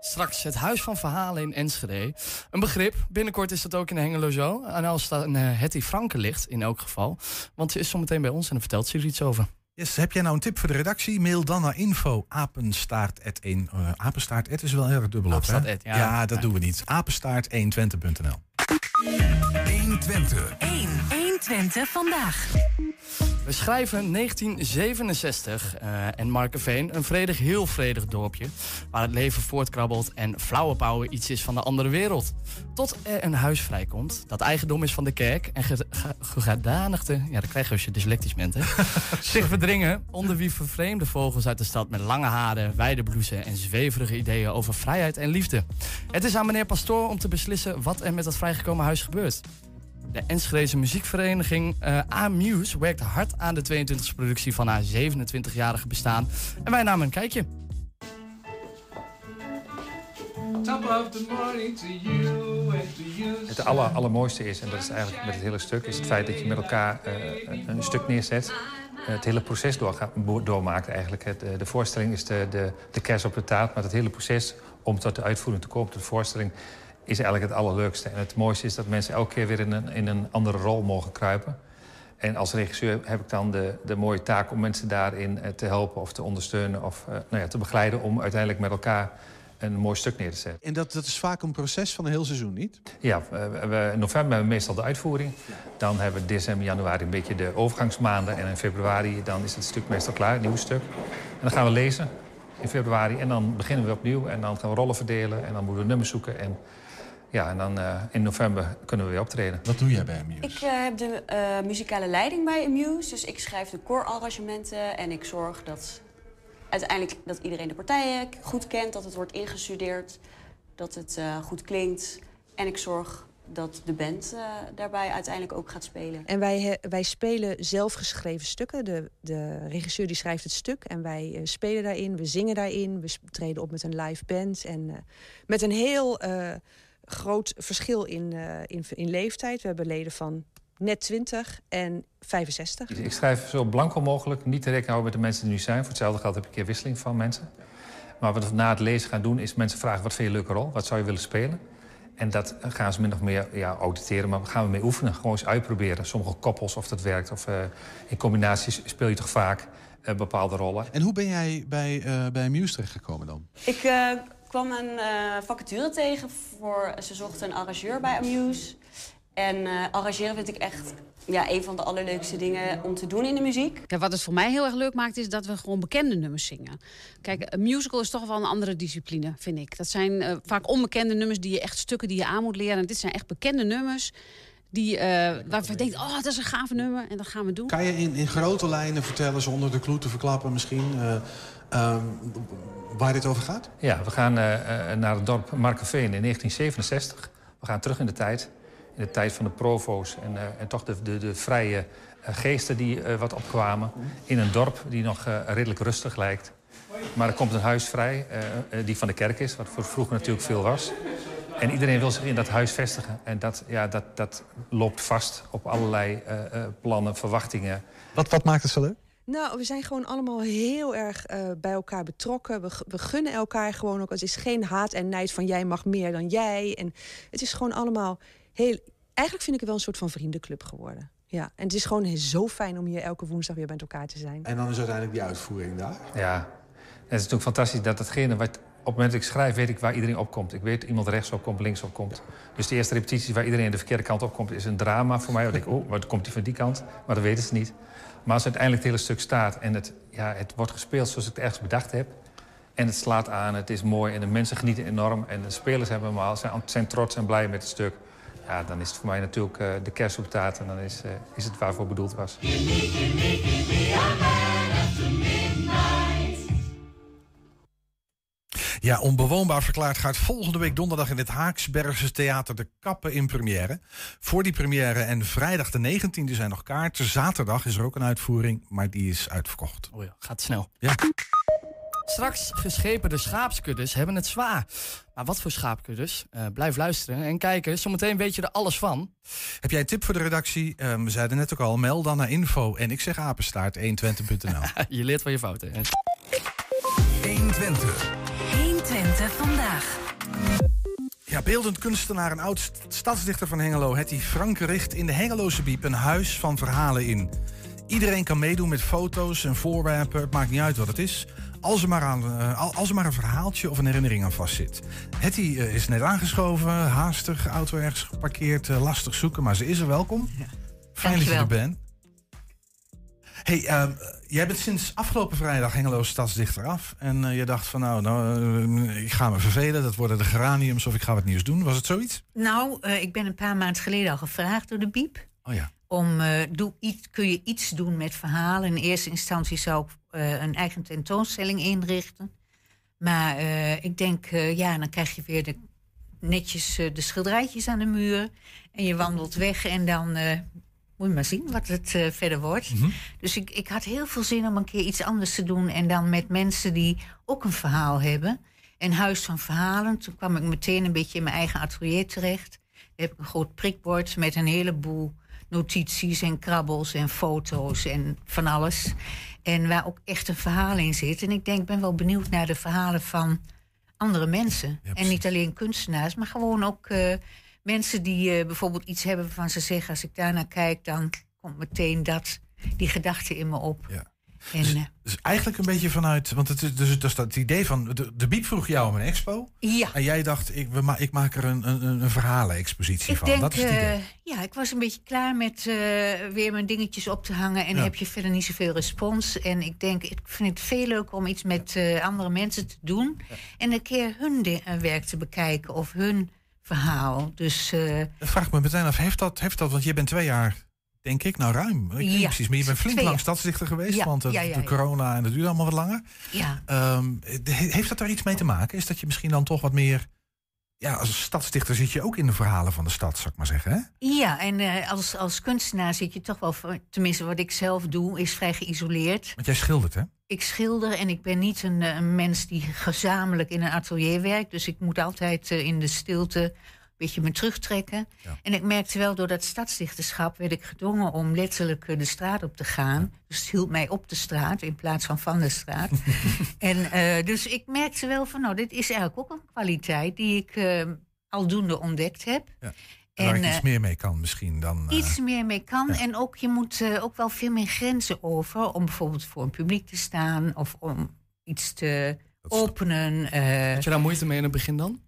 Straks het Huis van Verhalen in Enschede. Een begrip. Binnenkort is dat ook in Hengelo zo. En als staat een uh, Hetty Franke ligt, in elk geval. Want ze is zometeen bij ons en dan vertelt ze er iets over. Yes, heb jij nou een tip voor de redactie? Mail dan naar info apenstaart 1. Uh, apenstaart is wel heel erg dubbel op, hè? Ja. ja, dat doen we niet. Apenstaart120.nl 120. 1, 1 120 vandaag. We schrijven 1967 uh, en Markenveen, een vredig, heel vredig dorpje. Waar het leven voortkrabbelt en flauwe pauwen iets is van de andere wereld. Tot er een huis vrijkomt dat eigendom is van de kerk. En gegadanigden, ja dat krijg je als je dyslectisch bent hè. *laughs* zich verdringen onder wie vervreemde vogels uit de stad met lange haren, wijde blouses en zweverige ideeën over vrijheid en liefde. Het is aan meneer Pastoor om te beslissen wat er met dat vrijgekomen huis gebeurt. De Enschedeze muziekvereniging uh, A-Muse werkt hard aan de 22e productie van haar 27-jarige bestaan. En wij namen een kijkje. Het aller, allermooiste is, en dat is eigenlijk met het hele stuk, is het feit dat je met elkaar uh, een stuk neerzet. Het hele proces doormaakt eigenlijk. Het, de voorstelling is de, de, de kers op de taart, maar het hele proces om tot de uitvoering te komen, tot de voorstelling, is eigenlijk het allerleukste. En het mooiste is dat mensen elke keer weer in een, in een andere rol mogen kruipen. En als regisseur heb ik dan de, de mooie taak om mensen daarin eh, te helpen of te ondersteunen of uh, nou ja, te begeleiden om uiteindelijk met elkaar een mooi stuk neer te zetten. En dat, dat is vaak een proces van een heel seizoen, niet? Ja, we, in november hebben we meestal de uitvoering. Dan hebben we december, januari een beetje de overgangsmaanden. En in februari dan is het stuk meestal klaar, een nieuw stuk. En dan gaan we lezen in februari. En dan beginnen we opnieuw. En dan gaan we rollen verdelen. En dan moeten we nummers zoeken. En ja, en dan uh, in november kunnen we weer optreden. Wat doe jij bij Amuse? Ik uh, heb de uh, muzikale leiding bij Amuse. Dus ik schrijf de koorarrangementen en ik zorg dat uiteindelijk dat iedereen de partijen goed kent, dat het wordt ingestudeerd, dat het goed klinkt. En ik zorg dat de band daarbij uiteindelijk ook gaat spelen. En wij, wij spelen zelfgeschreven stukken. De, de regisseur die schrijft het stuk en wij spelen daarin, we zingen daarin, we treden op met een live band en met een heel groot verschil in, uh, in, in leeftijd. We hebben leden van net 20 en 65. Ik schrijf zo blanco mogelijk, niet te rekening houden met de mensen die nu zijn. Voor hetzelfde geld heb ik een keer wisseling van mensen. Maar wat we na het lezen gaan doen, is mensen vragen... wat vind je een leuke rol? Wat zou je willen spelen? En dat gaan ze min of meer ja, auditeren, maar gaan we mee oefenen. Gewoon eens uitproberen. Sommige koppels, of dat werkt. Of uh, in combinaties speel je toch vaak uh, bepaalde rollen. En hoe ben jij bij, uh, bij Muse terechtgekomen dan? Ik kwam een uh, vacature tegen voor... Ze zochten een arrangeur bij Amuse. En uh, arrangeren vind ik echt ja, een van de allerleukste dingen om te doen in de muziek. Ja, wat het voor mij heel erg leuk maakt, is dat we gewoon bekende nummers zingen. Kijk, een musical is toch wel een andere discipline, vind ik. Dat zijn uh, vaak onbekende nummers, die je echt stukken die je aan moet leren. En dit zijn echt bekende nummers die, uh, waarvan je denkt, oh, dat is een gave nummer en dat gaan we doen. Kan je in, in grote lijnen vertellen, zonder de kloe te verklappen misschien... Uh, um, waar dit over gaat? Ja, we gaan uh, naar het dorp Markenveen in 1967. We gaan terug in de tijd. In de tijd van de provo's en, en toch de, de, de vrije geesten die wat opkwamen. In een dorp die nog redelijk rustig lijkt. Maar er komt een huis vrij, die van de kerk is, wat voor vroeger natuurlijk veel was. En iedereen wil zich in dat huis vestigen. En dat, ja, dat, dat loopt vast op allerlei plannen, verwachtingen. Wat, wat maakt het zo leuk? Nou, we zijn gewoon allemaal heel erg uh, bij elkaar betrokken. We, we, gunnen elkaar gewoon ook. Het is geen haat en nijd van jij mag meer dan jij. En het is gewoon allemaal heel... Eigenlijk vind ik het wel een soort van vriendenclub geworden. Ja, en het is gewoon zo fijn om hier elke woensdag weer bij elkaar te zijn. En dan is uiteindelijk die uitvoering daar? Ja, het is natuurlijk fantastisch dat datgene wat op het moment dat ik schrijf, weet ik waar iedereen op komt. Ik weet iemand rechts op komt, links op komt. Dus de eerste repetitie waar iedereen de verkeerde kant op komt, is een drama voor mij. Denk ik, oh, wat komt hij van die kant? Maar dat weten ze niet. Maar als uiteindelijk het hele stuk staat en het, ja, het wordt gespeeld zoals ik het ergens bedacht heb. En het slaat aan, het is mooi en de mensen genieten enorm. En de spelers hebben allemaal, zijn, zijn trots en blij met het stuk. Ja, dan is het voor mij natuurlijk uh, de kerst op taart en dan is, uh, is het waarvoor bedoeld was. Ja, onbewoonbaar verklaard gaat volgende week donderdag in het Haaksbergse Theater de Kappen in première. Voor die première en vrijdag de 19e zijn nog kaarten. Zaterdag is er ook een uitvoering, maar die is uitverkocht. Oh ja, gaat snel. Ja. Straks gescheperde schaapskuddes hebben het zwaar. Maar wat voor schaapkuddes? Uh, blijf luisteren en kijken. Zometeen weet je er alles van. Heb jij een tip voor de redactie? Um, we zeiden net ook al, meld dan naar info. En ik zeg apenstaart 120.nl. *laughs* je leert van je fouten. 120. 120 vandaag. Ja, beeldend kunstenaar en oud stadsdichter van Hengelo, Hetty Franke, richt in de Hengeloze Biep een huis van verhalen in. Iedereen kan meedoen met foto's en voorwerpen, het maakt niet uit wat het is. Als er maar, aan, uh, als er maar een verhaaltje of een herinnering aan vastzit. Hetty uh, is net aangeschoven, haastig, auto ergens geparkeerd, uh, lastig zoeken, maar ze is er welkom. Ja. Fijn dat je er Dankjewel. bent. Hey, ehm, jij bent sinds afgelopen vrijdag Hengelo stadsdichter af. En eh, je dacht van nou, nou eh, ik ga me vervelen. Dat worden de geraniums of ik ga wat nieuws doen. Was het zoiets? Nou, eh, ik ben een paar maanden geleden al gevraagd door de Biep. Oh ja. Om, doe iets, kun je iets doen met verhalen? In eerste instantie zou ik een eigen tentoonstelling inrichten. Maar ik denk, ja, dan krijg je weer de, netjes de schilderijtjes aan de muur. En je wandelt weg en dan moet je maar zien wat het eh, verder wordt. Dus ik, ik had heel veel zin om een keer iets anders te doen. En dan met mensen die ook een verhaal hebben. En Huis van Verhalen. Toen kwam ik meteen een beetje in mijn eigen atelier terecht. Daar heb ik een groot prikbord met een heleboel notities en krabbels en foto's en van alles. En waar ook echt een verhaal in zit. En ik denk, ik ben wel benieuwd naar de verhalen van andere mensen. en niet alleen kunstenaars, maar gewoon ook eh, mensen die eh, bijvoorbeeld iets hebben waarvan ze zeggen... als ik daarnaar kijk, dan komt meteen dat, die gedachte in me op. En, eh, Dus eigenlijk een beetje vanuit, want het is dus, dus dat idee van, de, de Biep vroeg jou om een expo. Ja. En jij dacht, ik, we ma ik maak er een, een, een verhalen-expositie Ik van. denk, dat is het idee. eh, ja, ik was een beetje klaar met weer mijn dingetjes op te hangen. En Ja. heb je verder niet zoveel respons. En ik denk, ik vind het veel leuker om iets met andere mensen te doen. En een keer hun werk te bekijken of hun verhaal. Dus eh, Dat vraag ik me meteen af, heeft dat, heeft dat, want je bent twee jaar, denk ik, nou ruim. Ik Ja, precies, maar je bent flink lang stadsdichter geweest, Ja, want het- ja, de corona en dat duurde allemaal wat langer. ja. Ehm, he- heeft dat daar iets mee te maken? Is dat je misschien dan toch wat meer... Ja, als stadsdichter zit je ook in de verhalen van de stad, zou ik maar zeggen. Hè? Ja, en eh, als, als kunstenaar zit je toch wel, voor- tenminste wat ik zelf doe, is vrij geïsoleerd. Want jij schildert, hè? Ik schilder en ik ben niet een, eh, een mens die gezamenlijk in een atelier werkt. Dus ik moet altijd eh, in de stilte beetje me terugtrekken. En ik merkte wel, door dat stadsdichterschap werd ik gedwongen om letterlijk eh, de straat op te gaan. Dus het hield mij op de straat in plaats van van de straat. *laughs* en eh, dus ik merkte wel van, nou, dit is eigenlijk ook een kwaliteit die ik eh, aldoende ontdekt heb. En waar ik eh, iets meer mee kan misschien dan... eh, iets meer mee kan. En ook je moet eh, ook wel veel meer grenzen over. Om bijvoorbeeld voor een publiek te staan. Of om iets te openen. eh. Had je daar moeite mee in het begin dan?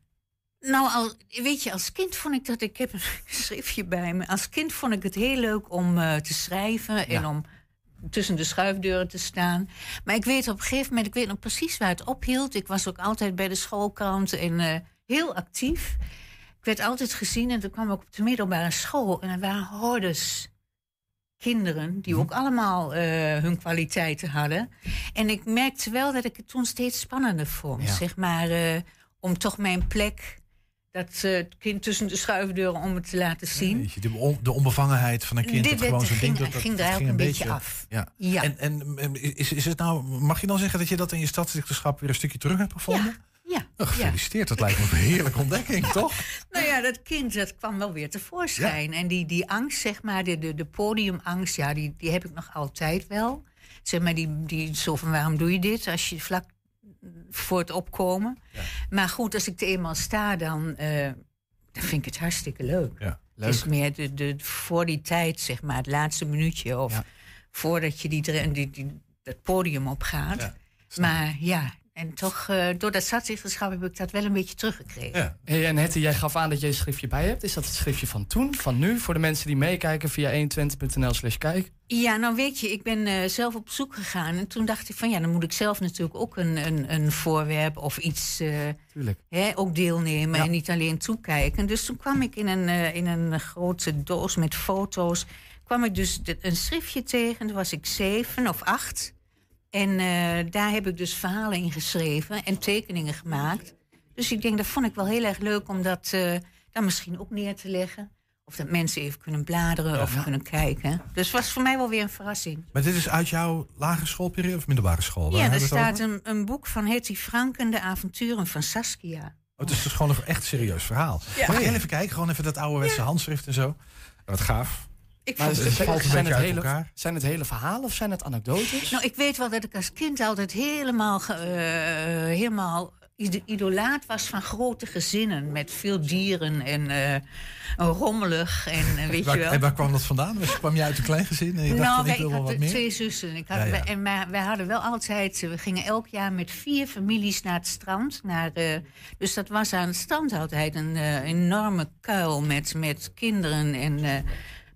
Nou, al, weet je, als kind vond ik dat... Ik heb een *laughs* schriftje bij me. Als kind vond ik het heel leuk om eh, te schrijven. En om tussen de schuifdeuren te staan. Maar ik weet op een gegeven moment... Ik weet nog precies waar het ophield. Ik was ook altijd bij de schoolkrant en eh, heel actief. Ik werd altijd gezien en toen kwam ik op de middelbare school. En er waren hordes kinderen die ook allemaal eh, hun kwaliteiten hadden. En ik merkte wel dat ik het toen steeds spannender vond. Ja. Zeg maar, om toch mijn plek, dat eh, het kind tussen de schuifdeuren, om het te laten zien. Weet je, de, on- de onbevangenheid van een kind Dit dat gewoon zijn ding ging- dat, ging dat ging ook een beetje beetje af. Ja. Ja. En, en en is, is het nou, mag je dan zeggen dat je dat in je stadsdichterschap weer een stukje terug hebt gevonden? Ja. Nou, gefeliciteerd, dat lijkt me een heerlijke ontdekking, toch? *laughs* Nou ja, dat kind dat kwam wel weer tevoorschijn. En die, die angst, zeg maar, de, de, de podiumangst, ja, die, die heb ik nog altijd wel. Zeg maar, die, die zo van waarom doe je dit als je vlak voor het opkomen. Maar goed, als ik er eenmaal sta, dan, eh, dan vind ik het hartstikke leuk. Ja. Het is meer de, de, voor die tijd, zeg maar, het laatste minuutje. Of voordat je die, die, die, dat podium opgaat. maar ja, en toch, eh, door dat stadsdichterschap heb ik dat wel een beetje teruggekregen. Hey, en Hetty, jij gaf aan dat je een schriftje bij hebt. Is dat het schriftje van toen, van nu? Voor de mensen die meekijken via 120.nl slash kijk. Ja, nou weet je, ik ben eh, zelf op zoek gegaan. En toen dacht ik van ja, dan moet ik zelf natuurlijk ook een, een, een voorwerp of iets Tuurlijk. hè, ook deelnemen Ja. en niet alleen toekijken. Dus toen kwam ik in een, in een grote doos met foto's. kwam ik dus de- een schriftje tegen. Toen was ik zeven of acht. En eh, daar heb ik dus verhalen in geschreven en tekeningen gemaakt. Dus ik denk, dat vond ik wel heel erg leuk om dat eh, dan misschien ook neer te leggen. Of dat mensen even kunnen bladeren of kunnen kijken. Dus het was voor mij wel weer een verrassing. Maar dit is uit jouw lagere schoolperiode of middelbare school? Waar ja, er staat een, een boek van Hetty Franken, De avonturen van Saskia. Oh, het is dus gewoon een echt serieus verhaal. Ja. Mag heel even kijken? Gewoon even dat ouderwetse handschrift en zo. Wat gaaf. Ik Maar vond het zijn, valt een zijn het hele, elkaar. zijn het hele verhalen of zijn het anekdotes? Nou, ik weet wel dat ik als kind altijd helemaal, ge- eh, helemaal idolaat was van grote gezinnen. Met veel dieren en eh, rommelig en eh, weet waar, je wel. En waar kwam dat vandaan? Dus kwam je uit een klein gezin en je dacht nou, van, ik wij, wil ik wel had wat meer? twee zussen. Ik had, Ja, ja. En maar wij hadden wel altijd, we gingen elk jaar met vier families naar het strand. Naar, eh, dus dat was aan het strand altijd een enorme kuil met, met kinderen en eh,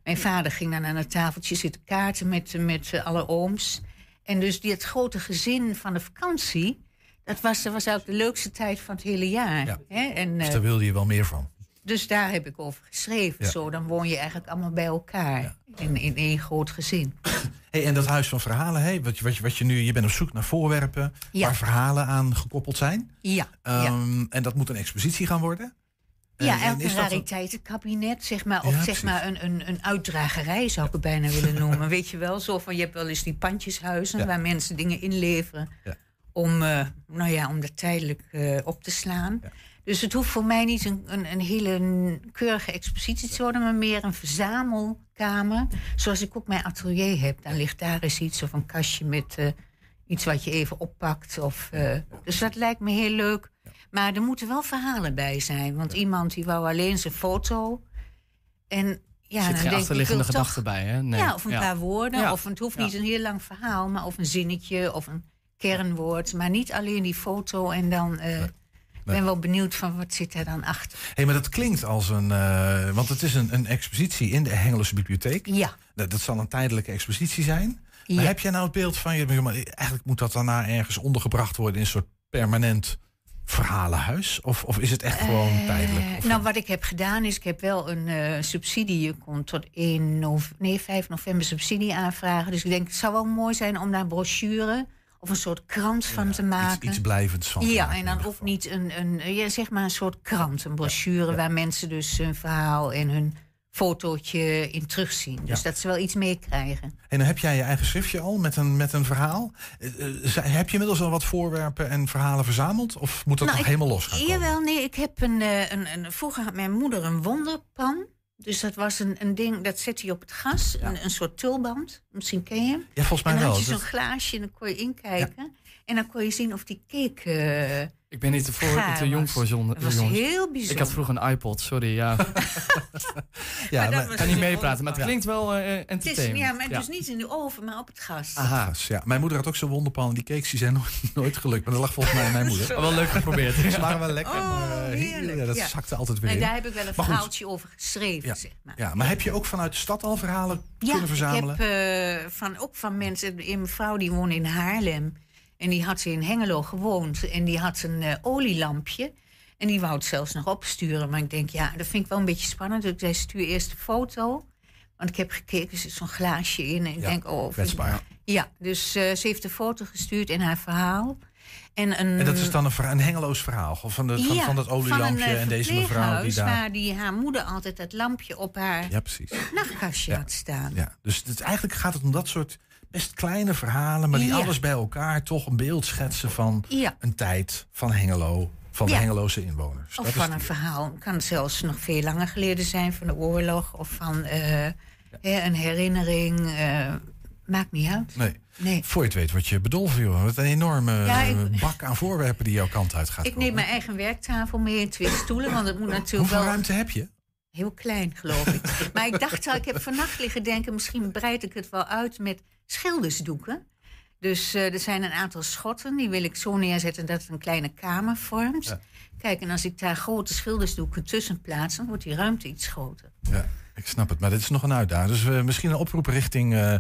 Mijn vader ging dan aan het tafeltje zitten kaarten met, met eh, alle ooms. En dus dit grote gezin van de vakantie... dat was, dat was ook de leukste tijd van het hele jaar. Ja. Hè? En, Dus eh, daar wilde je wel meer van. dus daar heb ik over geschreven. Ja. Zo, dan woon je eigenlijk allemaal bij elkaar. In, in één groot gezin. Hey, en dat huis van verhalen, hey, wat, je, wat, je, wat je nu, je bent op zoek naar voorwerpen Ja. waar verhalen aan gekoppeld zijn. Ja, ja. Ehm, En dat moet een expositie gaan worden. Ja, een een- rariteitenkabinet, zeg maar. Of Ja, zeg precies. maar een, een, een uitdragerij, zou ik het bijna willen *laughs* noemen. Weet je wel, zo van, je hebt wel eens die pandjeshuizen... Ja. waar mensen dingen inleveren Ja. om, eh, nou ja, om dat tijdelijk eh, op te slaan. Dus het hoeft voor mij niet een, een, een hele keurige expositie te worden... maar meer een verzamelkamer. Zoals ik ook mijn atelier heb. Dan ligt daar eens iets of een kastje met... eh, Iets wat je even oppakt. Of, dus dat lijkt me heel leuk. Maar er moeten wel verhalen bij zijn. Want iemand die wou alleen zijn foto. En ja, er zit dan geen denk ik, ik achterliggende gedachte toch- bij, hè? Nee. Ja, of een Ja. paar woorden. Ja. Of het hoeft Ja. niet een heel lang verhaal. Maar of een zinnetje of een kernwoord. Maar niet alleen die foto. En dan... eh, Ik ben wel benieuwd van wat zit er dan achter. hey, maar dat klinkt als een. eh, want het is een, een expositie in de Hengeloze Bibliotheek. Ja. Dat, dat zal een tijdelijke expositie zijn. Maar heb jij nou het beeld van je. Eigenlijk moet dat daarna ergens ondergebracht worden in een soort permanent verhalenhuis? Of, of is het echt gewoon tijdelijk? Eh, Of- nou, wat ik heb gedaan is, ik heb wel een eh, subsidie. Je kon tot 1 nove- nee, 5 november subsidie aanvragen. Dus ik denk, het zou wel mooi zijn om daar brochure of een soort krant van te maken. iets, iets blijvends van. Ja, en dan ook niet een, een ja, zeg maar een soort krant, een brochure waar mensen dus hun verhaal en hun fotootje in terugzien. Dus Ja. dat ze wel iets meekrijgen. En dan heb jij je eigen schriftje al met een, met een verhaal. Eh, eh, heb je inmiddels al wat voorwerpen en verhalen verzameld? Of moet dat Nou, nog ik- helemaal los gaan komen? Jawel, nee, ik heb een, eh, een, een. Vroeger had mijn moeder een wonderpan. Dus dat was een, een ding, dat zette je op het gas. Een, een soort tulband. Misschien ken je hem. Ja, volgens mij en dan wel. had je zo'n glaasje en dan kon je inkijken. En dan kon je zien of die cake eh, Ik ben niet te, voor, te jong was. voor zon. Dat was jongens. heel bijzonder. Ik had vroeger een iPod, sorry. Ja. *laughs* ja, maar- Ik kan niet meepraten, maar het Ja. klinkt wel eh Het is, entertainment. ja, maar dus niet in de oven, maar op het gas. Aha. Ja. Mijn moeder had ook zo'n wonderpan en die cakes die zijn nooit, *laughs* nooit gelukt. Maar dat lag volgens mij aan mijn *laughs* moeder. Maar wel leuk geprobeerd. Ze waren wel lekker. Oh, maar, eh, heerlijk, Ja, dat ja. zakte altijd weer En daar heb ik wel een verhaaltje over geschreven, Ja. zeg maar. Ja, maar heb je ook vanuit de stad al verhalen kunnen verzamelen? ik heb eh, van, ook van mensen... Een mevrouw die woonde in Haarlem. En die had in Hengelo gewoond. En die had een eh, olielampje. En die wou het zelfs nog opsturen. Maar ik denk, ja, dat vind ik wel een beetje spannend. Dus ik zei, stuur eerst de foto. Want ik heb gekeken, er zit zo'n glaasje in. En ik Ja, denk, oh... kwetsbaar. Ja, dus eh, ze heeft de foto gestuurd en haar verhaal. En, een, En dat is dan een, een hengeloos verhaal of van, de, van, Ja, van dat olielampje van een, eh, en deze mevrouw die daar... waar die haar moeder altijd dat lampje op haar Ja, precies. nachtkastje had staan. Ja, dus het, eigenlijk gaat het om dat soort best kleine verhalen... maar die Ja. alles bij elkaar toch een beeld schetsen van Ja. een tijd van Hengelo... van de. Hengeloze inwoners. Of Dat is van een het. verhaal. kan zelfs nog veel langer geleden zijn van de oorlog. Of van eh, een herinnering. eh, maakt niet uit. Nee. Nee. Voor je het weet wat je bedolven, joh. Wat een enorme Ja, eh, ik- bak aan voorwerpen die jouw kant uit gaat Ik komen. neem mijn eigen werktafel mee in twee stoelen. Want het moet natuurlijk Hoeveel wel ruimte heb je? heel klein, geloof ik. *laughs* maar ik dacht al, ik heb vannacht liggen denken... misschien breid ik het wel uit met schildersdoeken. Dus eh, er zijn een aantal schotten. Die wil ik zo neerzetten dat het een kleine kamer vormt. Ja. Kijk, en als ik daar grote schildersdoeken tussen plaats... dan wordt die ruimte iets groter. Ja, ik snap het. Maar dit is nog een uitdaging. Dus eh, misschien een oproep richting eh,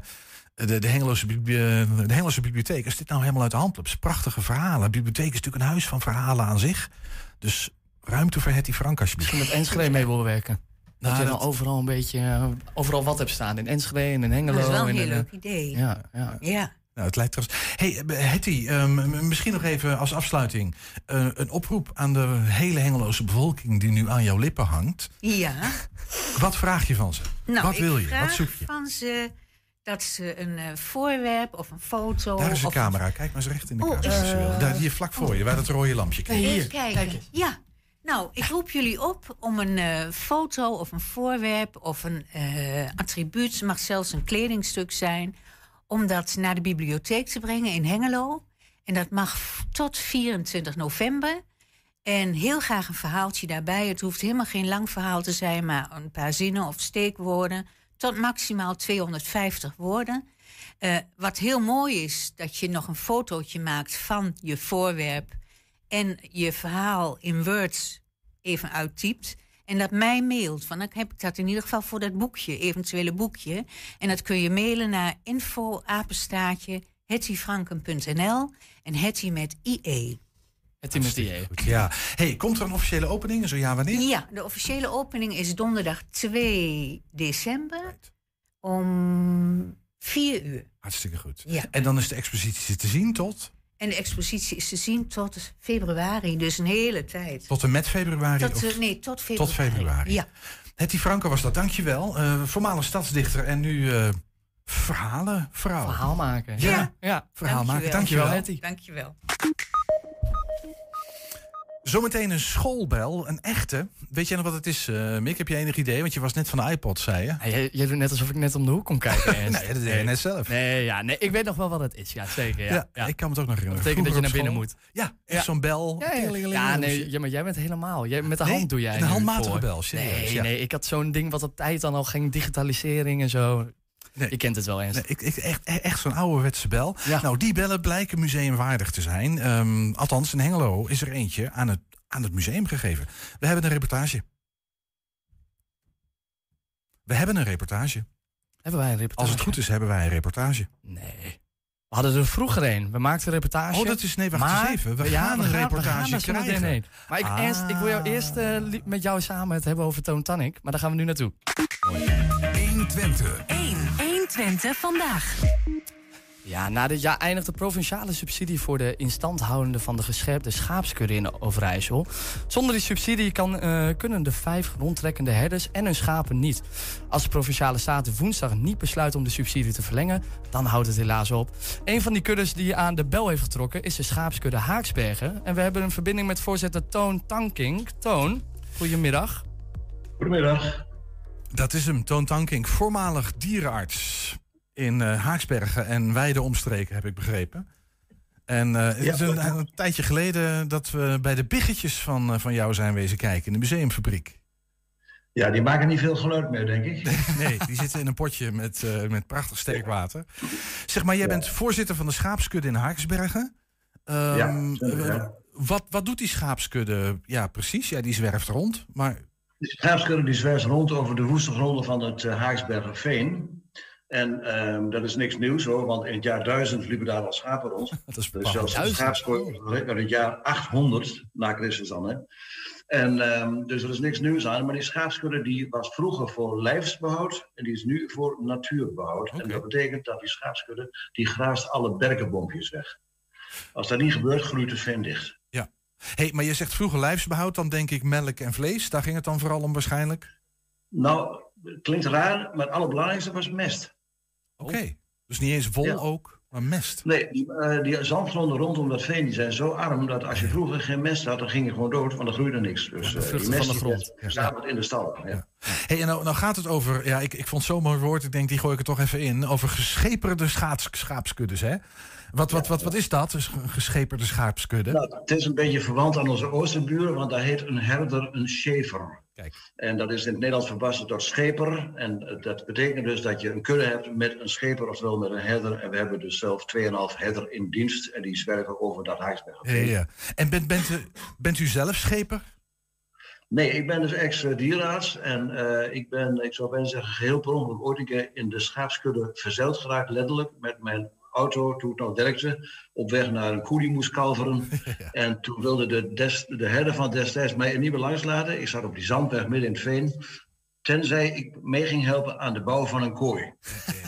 de, de, Hengeloze, bibli- de Hengeloze bibliotheek. Als dit nou helemaal uit de hand loopt. is prachtige verhalen. De bibliotheek is natuurlijk een huis van verhalen aan zich. Dus ruimte voor Hetty Frank alsjeblieft. Misschien met Enschede mee wil werken. Dat Nou, je dan dat- overal een beetje, eh, overal wat hebt staan. In Enschede en in Hengelo. Dat is wel een en heel in, eh, leuk idee. Ja, ja. Ja. Nou, het lijkt trouwens. Hey, eh, Hetty, ehm, misschien nog even als afsluiting. eh, een oproep aan de hele Hengeloze bevolking die nu aan jouw lippen hangt. Ja. Wat vraag je van ze? Nou, Wat ik wil je? vraag Wat zoek je? van ze dat ze een eh, voorwerp of een foto... Daar is of camera. Kijk maar eens recht in de Oh, camera. eh, wil. Daar, hier vlak voor je, waar dat rode lampje kijkt. Even kijken. Ja. Nou, ik roep jullie op om een eh, foto of een voorwerp of een eh, attribuut, het mag zelfs een kledingstuk zijn, om dat naar de bibliotheek te brengen in Hengelo. En dat mag tot 24 november. En heel graag een verhaaltje daarbij. Het hoeft helemaal geen lang verhaal te zijn, maar een paar zinnen of steekwoorden. Tot maximaal 250 woorden. Eh, wat heel mooi is, dat je nog een fotootje maakt van je voorwerp en je verhaal in Word even uittypt. En dat mij mailt. Van dan heb ik dat in ieder geval voor dat boekje, eventuele boekje. En dat kun je mailen naar info apenstaatje hettyfranken.nl en Hetty met IE. Hetty met IE. Goed, ja. Hey, komt er een officiële opening? en Zo ja, wanneer? Ja, de officiële opening is donderdag 2 december om 4 uur. Hartstikke goed. Ja. En dan is de expositie te zien tot? En de expositie is te zien tot februari, dus een hele tijd. Tot en met februari? Tot, of- eh, nee, tot februari. Tot februari. Ja. Hetty Franke was dat, dankjewel. Eh voormalig stadsdichter en nu eh verhalen, vrouw. Verhaal maken. Ja, ja. verhaal maken. Dankjewel. Dankjewel. Dankjewel. Zometeen een schoolbel, een echte. Weet jij nog wat het is, eh Mick? Heb je enig idee? Want je was net van de iPod, zei je. Ja, jij, jij doet net alsof ik net om de hoek kom kijken. *laughs* Nee, dat deed je net zelf. Nee, ja, nee, ik weet nog wel wat het is. Ja, zeker. Ja, Ja, ik kan het ook nog herinneren. Dat betekent dat je naar binnen moet. Ja, zo'n bel. Ja, nee, ja, maar jij bent helemaal. Jij, met de Nee, hand doe jij. een handmatige bel, serieus, Nee, nee, ik had zo'n ding wat op tijd dan al ging, digitalisering en zo. Nee. Je kent het wel eens. Nee, ik, ik, echt echt zo'n ouderwetse bel. Ja. Nou, die bellen blijken museumwaardig te zijn. Ehm, althans, in Hengelo is er eentje aan het, aan het museum gegeven. We hebben een reportage. We hebben een reportage. Hebben wij een reportage? Als het goed is, hebben wij een reportage. Nee. We hadden er vroeger een. We maakten een reportage. Oh, dat is... Nee, wacht maar, eens even. We ja, gaan we een gaan- we reportage gaan meteen krijgen. heen. Maar ik, Ah. eerst, ik wil jou eerst eh, met jou samen het hebben over Toon Tannik. Maar daar gaan we nu naartoe. 120. 1. 120 vandaag. Ja, na dit jaar eindigt de provinciale subsidie voor de instandhoudende van de gescherpte schaapskudde in Overijssel. Zonder die subsidie kan, eh, kunnen de vijf rondtrekkende herders en hun schapen niet. Als de provinciale staten woensdag niet besluiten om de subsidie te verlengen, dan houdt het helaas op. Een van die kuddes die aan de bel heeft getrokken is de schaapskudde Haaksbergen. En we hebben een verbinding met voorzitter Toon Tankink. Toon, goedemiddag. Goedemiddag. Dat is hem, Toon Tankink, voormalig dierenarts in eh, Haaksbergen en wijde omstreken, heb ik begrepen. En eh, het Ja, is een, tijdje geleden dat we bij de biggetjes van, eh, van jou zijn wezen kijken in de museumfabriek. Ja, die maken niet veel geluid meer, denk ik. Nee, die zitten in een potje met, met prachtig sterk water. Zeg maar, jij bent voorzitter van de schaapskudde in Haaksbergen. Ehm, Ja, zeker, Wat, wat doet die schaapskudde? Ja, precies. Ja, die zwerft rond. Maar De schaapskudde die zwerft rond over de woeste gronden van het uh, Haaksbergerveen. En ehm, dat is niks nieuws hoor, want in het jaar 1000 liepen daar al schapen rond. *laughs* dat is Dus zelfs de schaapskudde uit het jaar 800 na Christus dan. Hè. En ehm, dus er is niks nieuws aan. Maar die schaapskudde die was vroeger voor lijfsbehoud en die is nu voor natuurbehoud. En dat betekent dat die schaapskudde die graast alle berkenbompjes weg. Als dat niet gebeurt, groeit het veen dicht. Ja. Hey, maar je zegt vroeger lijfsbehoud, dan denk ik melk en vlees. Daar ging het dan vooral om waarschijnlijk. Nou, klinkt raar, maar het allerbelangrijkste was mest. Oké. Dus niet eens wol Ja. ook, maar mest. Nee, die, eh, die zandgronden rondom dat veen die zijn zo arm dat als je vroeger geen mest had, dan ging je gewoon dood, want dan groeide niks. Dus eh, die mest van de grond. verzameld in de stal. Ja. Hey, en nou, nou gaat het over, ja, ik, ik vond zo'n mooi woord, ik denk die gooi ik er toch even in, over gescheperde schaapskuddes, hè? Wat, wat, wat, wat is dat, dus een gescheperde schaapskudde? Nou, het is een beetje verwant aan onze oosterburen, want daar heet een herder een schever. Kijk. En dat is in het Nederlands verbasterd tot scheper. En eh, dat betekent dus dat je een kudde hebt met een scheper, oftewel met een herder. En we hebben dus zelf 2,5 herder in dienst. En die zwerven over dat Haaksberg. Ja, ja. En bent, bent, u- bent u zelf scheper? Nee, ik ben dus ex-dierenarts en eh, ik ben, ik zou bijna zeggen, geheel per ongeluk ooit een keer in de schaapskudde verzeild geraakt, letterlijk, met mijn auto toen nog werkte, op weg naar een koe die moest kalveren. *laughs* En toen wilde de, des, de herder van destijds mij niet meer langs laten. Ik zat op die zandweg midden in het veen. Tenzij ik mee ging helpen aan de bouw van een kooi.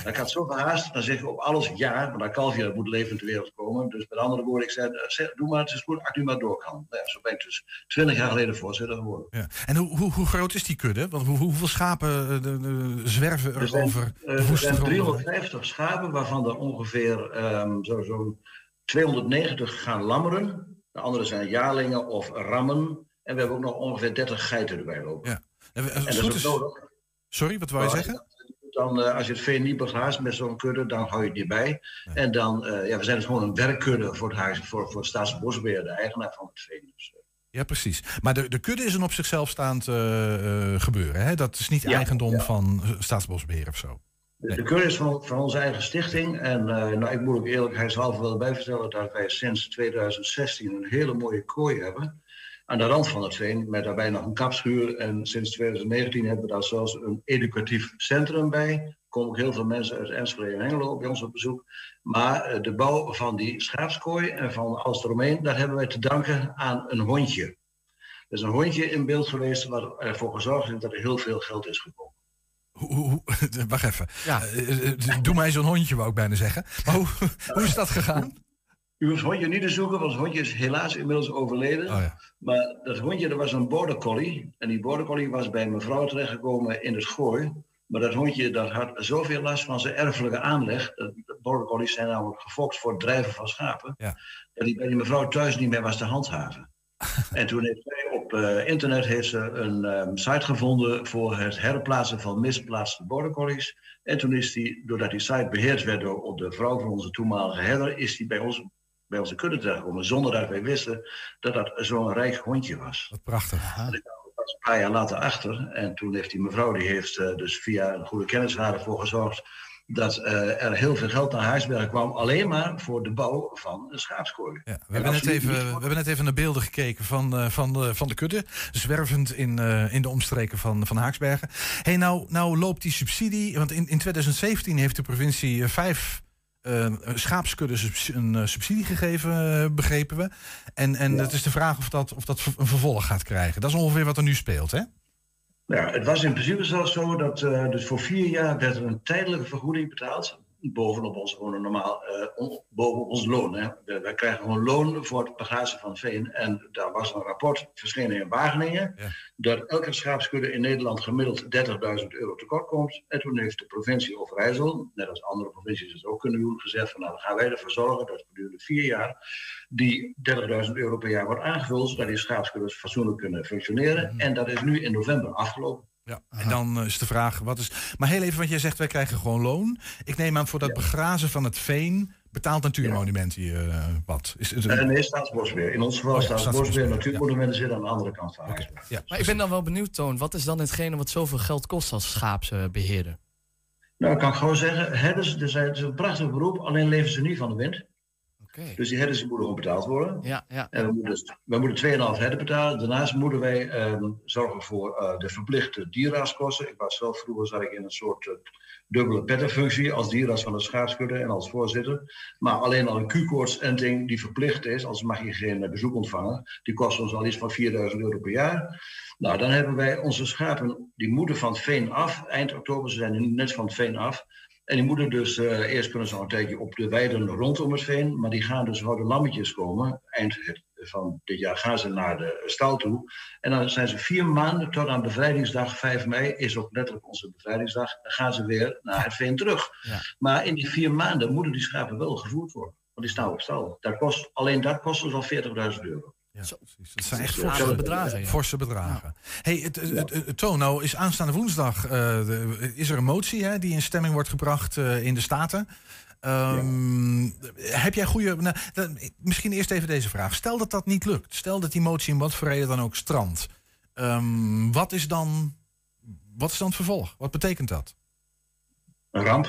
Ik had zo gehaast, dan zeg ik op alles ja, want dat kalfje dat moet levend ter wereld komen. Dus met andere woorden, ik zei, eh, zeg, doe maar, het is goed, als nu maar door kan. Nou ja, zo ben ik dus 20 jaar geleden voorzitter geworden. Ja. En hoe, hoe, hoe groot is die kudde? Want hoe, hoeveel schapen eh, de, de- zwerven er Er zijn, over eh, de er zijn gronden? 350 schapen, waarvan er ongeveer ehm, zo- zo'n 290 gaan lammeren. De andere zijn jaarlingen of rammen. En we hebben ook nog ongeveer 30 geiten erbij lopen. Ja. En, En is is-. Sorry, wat wou je Nou, zeggen? Dan, eh, als je het veen niet begraast met zo'n kudde, dan hou je het niet bij. En dan, eh, ja, we zijn dus gewoon een werkkudde voor het huis, voor, voor Staatsbosbeheer, de eigenaar van het veen. Dus, eh, Ja, precies. Maar de, de kudde is een op zichzelf staand gebeuren. Hè? Dat is niet Ja, eigendom ja. van eh, Staatsbosbeheer of zo. De, de kudde is van, van onze eigen stichting. En nou, ik moet ook eerlijkheidshalve wel bij vertellen dat wij sinds 2016 een hele mooie kooi hebben. Aan de rand van het veen, met daarbij nog een kapschuur. En sinds 2019 hebben we daar zelfs een educatief centrum bij. Er komen ook heel veel mensen uit Enschede en Hengelo bij ons op bezoek. Maar eh, de bouw van die schaapskooi en van alles eromheen, daar hebben wij te danken aan een hondje. Er is een hondje in beeld geweest wat ervoor gezorgd heeft dat er heel veel geld is gekomen. Hoe, hoe, *laughs* wacht even. Ja. doe mij zo'n hondje, wou ik bijna zeggen. Maar hoe, *laughs* hoe is dat gegaan? U hoeft hondje niet te zoeken, want het hondje is helaas inmiddels overleden. Oh ja. Maar dat hondje, dat was een border collie. En die border collie was bij mevrouw terechtgekomen in het gooi. Maar dat hondje dat had zoveel last van zijn erfelijke aanleg. De border collies zijn namelijk gefokt voor het drijven van schapen. Ja. Dat hij bij die mevrouw thuis niet meer was te handhaven. *laughs* en toen heeft zij op uh, internet heeft ze een um, site gevonden voor het herplaatsen van misplaatste border collies. En toen is die, doordat die site beheerd werd door de vrouw van onze toenmalige herder, is die bij ons bij onze kudde terechtkomen. Zonder dat wij wisten dat dat zo'n rijk hondje was. Wat prachtig. Ik was een paar jaar later achter. En toen heeft die mevrouw, die heeft uh, dus via een goede kennis ervoor gezorgd dat uh, er heel veel geld naar Huisberg kwam, alleen maar voor de bouw van een schaapskooi. Ja, we, hebben net even, we hebben net even naar beelden gekeken van, uh, van, de, van de kudde, zwervend in, uh, in de omstreken van, van Haaksbergen. hey, nou, nou loopt die subsidie, want in, in 2017 heeft de provincie vijf uh, schaapskuddes een uh, subsidie gegeven, uh, begrepen we. En, en ja. het is de vraag of dat, of dat een vervolg gaat krijgen. Dat is ongeveer wat er nu speelt, hè? Ja, het was in principe zelfs zo dat dus voor vier jaar werd er een tijdelijke vergoeding betaald bovenop ons gewoon normaal, uh, bovenop ons loon. Hè. wij krijgen gewoon loon voor het begrazen van veen. En daar was een rapport verschenen in Wageningen. Ja. Dat elke schaapskudde in Nederland gemiddeld 30.000 euro tekort komt. En toen heeft de provincie Overijssel, net als andere provincies het ook kunnen doen, gezegd van nou dan gaan wij ervoor zorgen dat gedurende vier jaar die 30.000 euro per jaar wordt aangevuld, zodat die schaapskuddes fatsoenlijk kunnen functioneren. Mm. En dat is nu in november afgelopen. Ja, en dan eh, is de vraag, wat is... Maar heel even, want jij zegt, wij krijgen gewoon loon. Ik neem aan, voor dat ja. begrazen van het veen... betaalt Natuurmonument hier uh, wat? Is het een... uh, nee, Staatsbosbeheer. In ons geval oh, ja, Staatsbosbeheer. Natuurmonumenten zitten aan de andere kant van okay. ja. Maar ik ben dan wel benieuwd, Toon. Wat is dan hetgene wat zoveel geld kost als schaapsbeheerder? Nou, ik kan gewoon zeggen, herders, het is een prachtig beroep, alleen leven ze niet van de wind. Okay. Dus die herders moeten gewoon betaald worden. Ja, ja. En we moeten, we moeten 2,5 herden betalen. Daarnaast moeten wij um, zorgen voor uh, de verplichte dierraadskosten. Ik was zelf vroeger zat ik in een soort uh, dubbele pettenfunctie als dierraad van de schaapskudde en als voorzitter. Maar alleen al een Q-koortsenting die verplicht is, als mag je geen uh, bezoek ontvangen, die kost ons al iets van 4000 euro per jaar. Nou, dan hebben wij onze schapen, die moeten van het veen af. Eind oktober, ze zijn nu net van het veen af. En die moeten dus, uh, eerst kunnen ze nog een tijdje op de weiden rondom het veen, maar die gaan dus de lammetjes komen. Eind van dit jaar gaan ze naar de stal toe. En dan zijn ze vier maanden tot aan bevrijdingsdag 5 mei, is ook letterlijk onze bevrijdingsdag, dan gaan ze weer naar het veen terug. Ja. Maar in die vier maanden moeten die schapen wel gevoerd worden, want die staan op stal. Dat kost, alleen dat kost dus al 40.000 euro. Ja, Zo, precies. Dat zijn echt forse bedragen. Ja. Forse bedragen. Ja. Hey, het, het, het, Toon, nou is aanstaande woensdag uh, de, is er een motie hè, die in stemming wordt gebracht uh, in de Staten. Um, ja. Heb jij goede. Nou, dan, misschien eerst even deze vraag. Stel dat dat niet lukt. Stel dat die motie in wat voor reden dan ook strandt. Um, wat is dan. Wat is dan het vervolg? Wat betekent dat? Een ramp.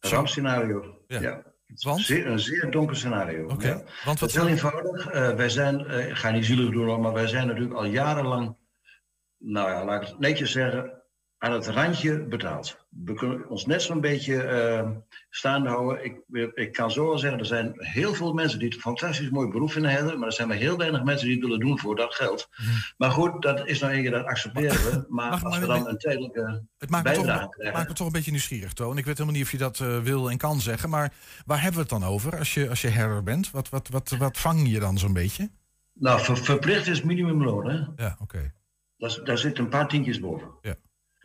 Een rampscenario. Ja. Want? Zeer, een zeer donker scenario. Okay. Ja. Want wat is heel eenvoudig. Uh, wij zijn, uh, ik ga niet zielig doen, maar wij zijn natuurlijk al jarenlang, nou ja, laat ik het netjes zeggen, aan het randje betaald. We kunnen ons net zo'n beetje uh, staande houden. Ik, ik kan zo wel zeggen, er zijn heel veel mensen die het een fantastisch mooi beroep vinden hebben, maar er zijn maar heel weinig mensen die het willen doen voor dat geld. Mm. Maar goed, dat is nou één keer, dat accepteren we. *laughs* Maar Mag, als we dan een tijdelijke het maakt bijdrage toch, krijgen... Het maakt me toch een beetje nieuwsgierig, Toon. Ik weet helemaal niet of je dat uh, wil en kan zeggen, maar waar hebben we het dan over als je, als je herder bent? Wat, wat, wat, wat vang je dan zo'n beetje? Nou, ver, verplicht is minimumloon, hè? Ja, oké. Okay. Daar, daar zitten een paar tientjes boven. Ja.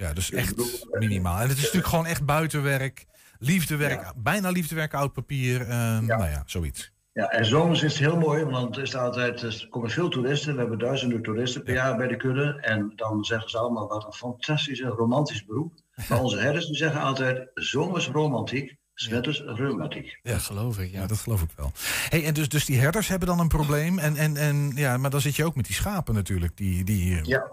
Ja, dus echt minimaal. En het is natuurlijk gewoon echt buitenwerk, liefdewerk, ja. bijna liefdewerk, oud papier. Uh, ja. Nou ja, zoiets. Ja, en zomers is het heel mooi, want er, is altijd, er komen veel toeristen. We hebben duizenden toeristen per jaar bij de kudde. En dan zeggen ze allemaal wat een fantastisch en romantisch beroep. Maar onze herders die zeggen altijd, zomers romantiek, Zwinters ja. reumatiek. Ja, geloof ik. Ja. ja, dat geloof ik wel. Hey, en dus, dus die herders hebben dan een probleem. En, en, en, ja, maar dan zit je ook met die schapen natuurlijk. Die, die, ja,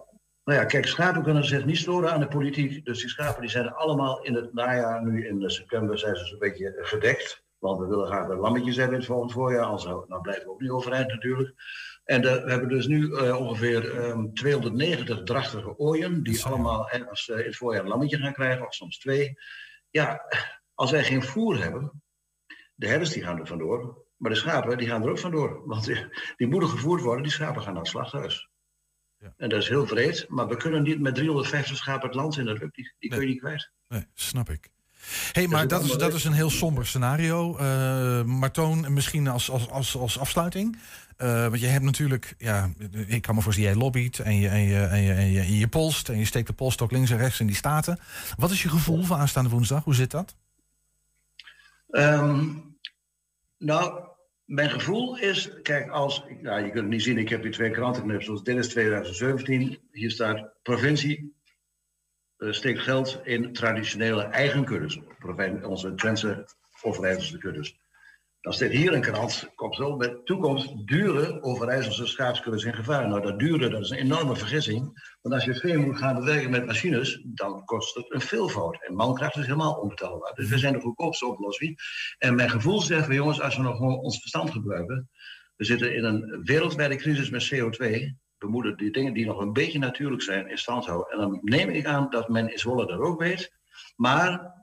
nou ja, kijk, schapen kunnen zich niet storen aan de politiek. Dus die schapen die zijn allemaal in het najaar, nu in september, zijn ze zo'n beetje gedekt. Want we willen graag een lammetjes hebben in het volgende voorjaar. Anders nou blijven we ook niet overeind natuurlijk. En de, we hebben dus nu uh, ongeveer um, 290 drachtige ooien. Die allemaal ergens uh, in het voorjaar een lammetje gaan krijgen. Of soms twee. Ja, als wij geen voer hebben. De herders die gaan er vandoor. Maar de schapen die gaan er ook vandoor. Want die, die moeten gevoerd worden. Die schapen gaan naar het slachthuis. Ja. En dat is heel vreed. Maar we kunnen niet met 350 schapen het land in. Dat lukt niet. Die kun je niet kwijt. Nee, snap ik hey, maar dat is, dat is een heel somber scenario. Uh, maar Toon, misschien als, als, als, als afsluiting. Uh, want je hebt natuurlijk, ja, ik kan me voorstellen, jij lobbyt en je, en, je, en, je, en, je, je polst en je steekt de polstok links en rechts in die staten. Wat is je gevoel van aanstaande woensdag? Hoe zit dat? Um, nou, mijn gevoel is, kijk, als, nou, je kunt het niet zien, ik heb hier twee krantenknipsels. Dit is 2017, hier staat provincie uh, steekt geld in traditionele eigen kuddes. Onze Twentse Overijsselse kuddes. Dan staat hier een krant, komt zo, met toekomst dure Overijsselse schaapskuddes in gevaar. Nou, dat dure, dat is een enorme vergissing. Want als je veel moet gaan bewerken met machines, dan kost het een veelvoud. En mankracht is helemaal onbetaalbaar. Dus we zijn de goedkoopste oplossing. En mijn gevoel zegt, we jongens, als we nog gewoon ons verstand gebruiken. We zitten in een wereldwijde crisis met CO2 we moeten die dingen die nog een beetje natuurlijk zijn in stand houden. En dan neem ik aan dat men in Zwolle dat ook weet. Maar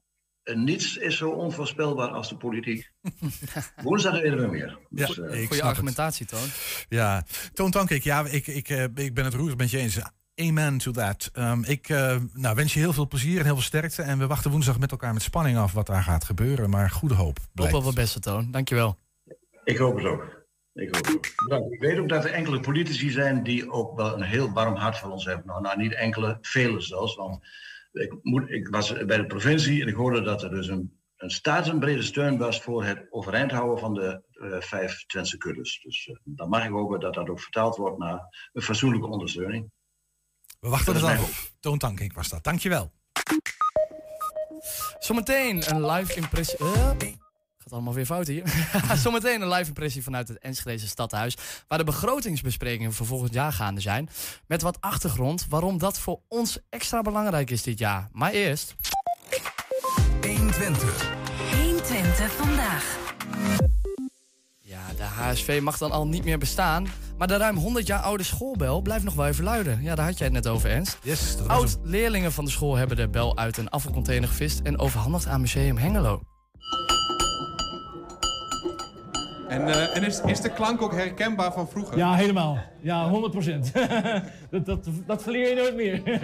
uh, niets is zo onvoorspelbaar als de politiek. *laughs* Woensdag weten we meer. Dus, ja, uh, Goede argumentatie, Toon. Ja, Toon Tank, ik, ja, ik, ik, uh, ik ben het roer met je eens. Amen to that. Um, ik nou, wens je heel veel plezier en heel veel sterkte. En we wachten woensdag met elkaar met spanning af wat daar gaat gebeuren. Maar goede hoop. Hoop op het beste, Toon. Dankjewel. Ik hoop het ook. Ik, nou, ik weet ook dat er enkele politici zijn die ook wel een heel warm hart voor ons hebben. Nou, nou niet enkele, vele zelfs. Want ik, moet, ik was bij de provincie en ik hoorde dat er dus een, een statenbrede steun was voor het overeind houden van de uh, vijf Twentse kuddes. Dus uh, dan mag ik hopen dat dat ook vertaald wordt naar een fatsoenlijke ondersteuning. We wachten er dan op. Toon Tankink was dat. Dankjewel. Zometeen een live impressie. Uh, Gaat allemaal weer fout hier. *laughs* Zometeen een live impressie vanuit het Enschedeze Stadhuis. Waar de begrotingsbesprekingen voor volgend jaar gaande zijn. Met wat achtergrond waarom dat voor ons extra belangrijk is dit jaar. Maar eerst... 120. 120 vandaag. Ja, de HSV mag dan al niet meer bestaan. Maar de ruim 100 jaar oude schoolbel blijft nog wel even luiden. Ja, daar had jij het net over, Ernst. Yes, Oud-leerlingen van de school hebben de bel uit een afvalcontainer gevist... en overhandigd aan Museum Hengelo. En, uh, en is, is de klank ook herkenbaar van vroeger? Ja, helemaal. Ja, 100 procent. *laughs* dat, dat, dat verleer je nooit meer. *laughs*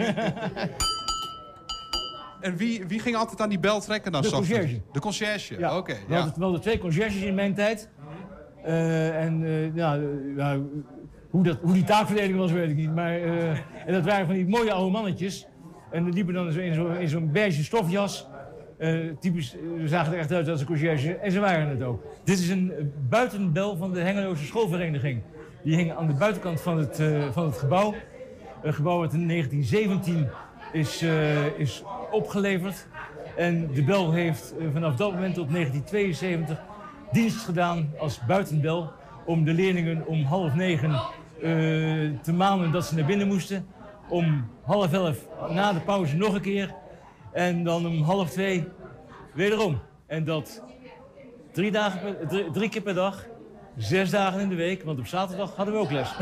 en wie, wie ging altijd aan die bel trekken dan? De conciërge. De conciërge, ja. oké. Okay, we, ja. hadden, twee conciërges in mijn tijd. Uh, en uh, ja, hoe, dat, die taakverdeling was, weet ik niet. Maar, en dat waren van die mooie oude mannetjes. En die liepen dan in zo'n zo, zo beige stofjas. Uh, typisch, we zagen er echt uit als een conciërge en ze waren het ook. Dit is een buitenbel van de Hengeloze Schoolvereniging. Die hing aan de buitenkant van het, van het gebouw. Een gebouw dat in 1917 is, is opgeleverd. En de bel heeft vanaf dat moment tot 1972 dienst gedaan als buitenbel... om de leerlingen om half negen te manen dat ze naar binnen moesten. Om half elf na de pauze nog een keer en dan om half twee wederom. En dat drie, dagen, drie, drie, keer per dag, zes dagen in de week. Want op zaterdag hadden we ook les. *laughs*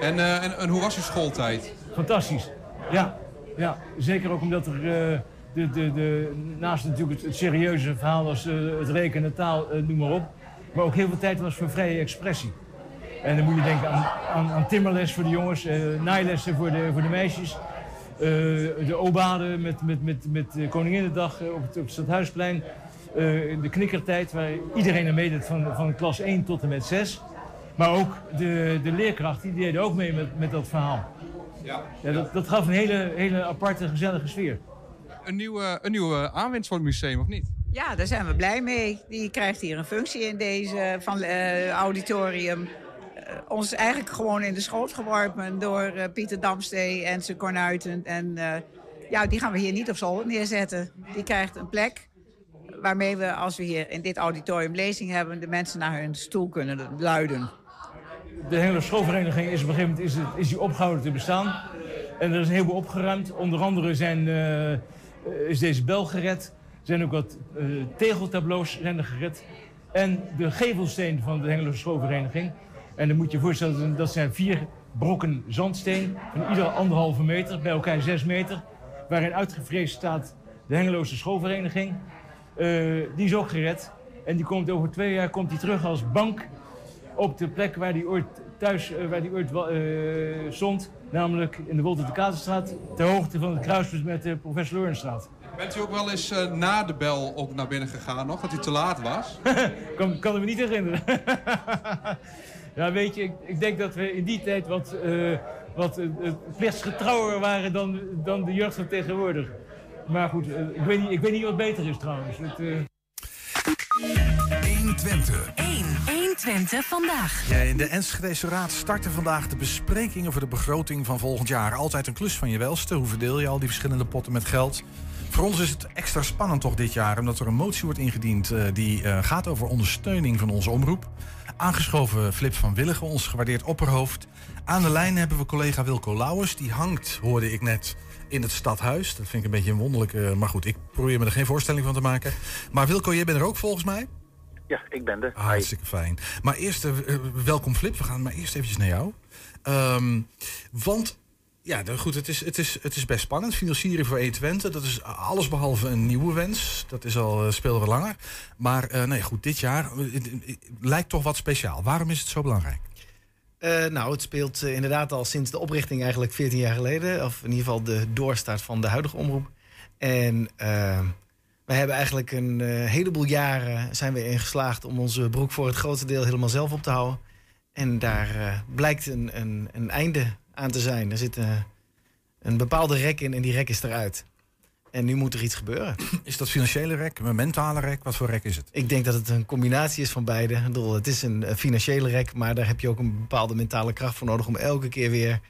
En, uh, en, en, hoe was je schooltijd? Fantastisch. Ja, ja zeker ook omdat er uh, de, de, de, naast natuurlijk het, serieuze verhaal als uh, het rekenen, taal, noem maar op. Maar ook heel veel tijd was voor vrije expressie. En dan moet je denken aan, aan, aan timmerles voor de jongens, naailessen voor de, voor de meisjes. Uh, de obade met, met, met, met Koninginnedag op het, op het Stadhuisplein. Uh, de knikkertijd waar iedereen er meedeed van, van klas 1 tot en met 6. Maar ook de, de leerkrachten die deden ook mee met, met dat verhaal. Ja, ja, dat, dat gaf een hele, hele aparte, gezellige sfeer. Een nieuwe, een nieuwe aanwinst voor het museum, of niet? Ja, daar zijn we blij mee. Die krijgt hier een functie in deze van, uh, auditorium. Uh, ons eigenlijk gewoon in de schoot geworpen door uh, Pieter Damstee en zijn kornuiten. En ja, die gaan we hier niet op zolder neerzetten. Die krijgt een plek waarmee we, als we hier in dit auditorium lezing hebben... de mensen naar hun stoel kunnen luiden. De hele schoolvereniging is op een gegeven moment is, het, is die opgehouden te bestaan. En er is een heleboel opgeruimd. Onder andere zijn, uh, is deze bel gered. Er zijn ook wat uh, tegeltableaus zijn er gered. en de gevelsteen van de Hengeloze Schoolvereniging. En dan moet je je voorstellen, dat zijn vier brokken zandsteen van ieder anderhalve meter, bij elkaar zes meter, waarin uitgevreesd staat de Hengeloze Schoolvereniging. Eh, die is ook gered. En die komt over twee jaar komt die terug als bank op de plek waar die ooit thuis eh, waar die ooit eh, stond. Namelijk in de Wolter de Kazenstraat, ter hoogte van het kruispunt met de Professor Lorenstraat. Bent u ook wel eens eh, na de bel ook naar binnen gegaan nog, dat u te laat was? *laughs* kan, kan ik me niet herinneren. *laughs* ja, weet je, ik, ik denk dat we in die tijd wat, eh wat plichtsgetrouwer waren dan, dan de jeugd van tegenwoordig. Maar goed, ik, weet niet, ik weet niet wat beter is trouwens. Het, eh, 120. 1. 120 vandaag. Ja, in de Enschedese Raad starten vandaag de besprekingen voor de begroting van volgend jaar. Altijd een klus van je welste. Hoe verdeel je al die verschillende potten met geld? Voor ons is het extra spannend toch dit jaar, omdat er een motie wordt ingediend eh, die eh, gaat over ondersteuning van onze omroep. Aangeschoven Flip van Willigen, ons gewaardeerd opperhoofd. Aan de lijn hebben we collega Wilco Lauwers. Die hangt, hoorde ik net, in het stadhuis. Dat vind ik een beetje een wonderlijke... Maar goed, ik probeer me er geen voorstelling van te maken. Maar Wilco, jij bent er ook volgens mij? Ja, ik ben er. Ah, hartstikke fijn. Maar eerst, eh, eh, welkom Flip. We gaan maar eerst eventjes naar jou. Ehm, want, ja, goed, het is, het, is, het is best spannend. Financiering voor E-Twente, dat is alles behalve een nieuwe wens. Dat is al, eh, speelden we langer. Maar, eh, nee, goed, dit jaar eh, lijkt toch wat speciaal. Waarom is het zo belangrijk? Eh, nou, het speelt eh, inderdaad al sinds de oprichting eigenlijk 14 jaar geleden. Of in ieder geval de doorstart van de huidige omroep. En eh, we hebben eigenlijk een eh, heleboel jaren zijn we in geslaagd om onze broek voor het grootste deel helemaal zelf op te houden. En daar eh, blijkt een, een, een einde aan te zijn. Er zit eh, een bepaalde rek in en die rek is eruit. En nu moet er iets gebeuren. Is dat financiële rek, een mentale rek? Wat voor rek is het? Ik denk dat het een combinatie is van beide. Ik bedoel, het is een financiële rek, maar daar heb je ook een bepaalde mentale kracht voor nodig om elke keer weer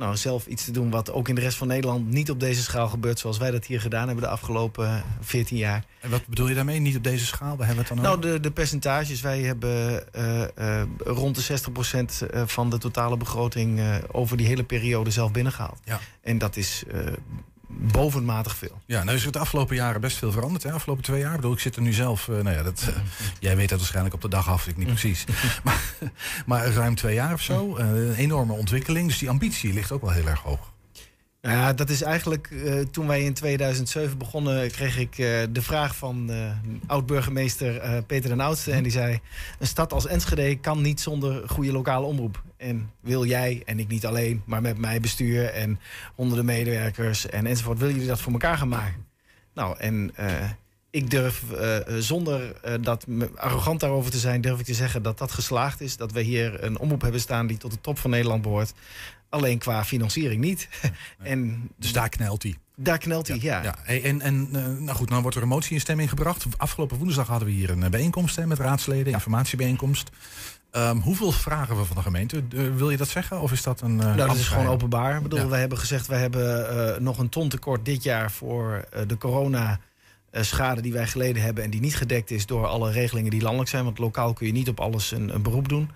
nou, zelf iets te doen wat ook in de rest van Nederland niet op deze schaal gebeurt zoals wij dat hier gedaan hebben de afgelopen eh, 14 jaar. En wat bedoel je daarmee? Niet op deze schaal? Waar hebben we het dan Nou, over? de, de percentages. Wij hebben eh, eh, rond de 60% eh, van de totale begroting eh, over die hele periode zelf binnengehaald. Ja. En dat is eh, bovenmatig veel. Ja, nou is er de afgelopen jaren best veel veranderd. Hè? Afgelopen twee jaar. Ik bedoel, ik zit er nu zelf. eh, nou ja, dat, *laughs* jij weet dat waarschijnlijk op de dag af. Ik niet precies. *laughs* maar, maar ruim twee jaar of zo. eh, een enorme ontwikkeling. Dus die ambitie ligt ook wel heel erg hoog. Ja, dat is eigenlijk eh, toen wij in 2007 begonnen, kreeg ik eh, de vraag van eh, oud-burgemeester Peter den Oudste. En die zei: Een stad als Enschede kan niet zonder goede lokale omroep. En wil jij, en ik niet alleen, maar met mij bestuur en honderden medewerkers en enzovoort, willen jullie dat voor elkaar gaan maken? Nou, en ik durf zonder dat arrogant daarover te zijn, durf ik te zeggen dat dat geslaagd is. Dat we hier een omroep hebben staan die tot de top van Nederland behoort. Alleen qua financiering niet. *laughs* en Dus daar knelt hij. daar knelt hij, ja. Ja, en, en eh, nou goed, nou wordt er een motie in stemming gebracht. Afgelopen woensdag hadden we hier een eh, bijeenkomst hè, met raadsleden, informatiebijeenkomst. Ehm, hoeveel vragen we van de gemeente? Eh, wil je dat zeggen? Of is dat een. Nou, dat is gewoon openbaar. Ik bedoel, Ja. wij hebben gezegd, wij hebben nog een ton tekort dit jaar voor de corona schade die wij geleden hebben en die niet gedekt is door alle regelingen die landelijk zijn. Want lokaal kun je niet op alles een, een beroep doen.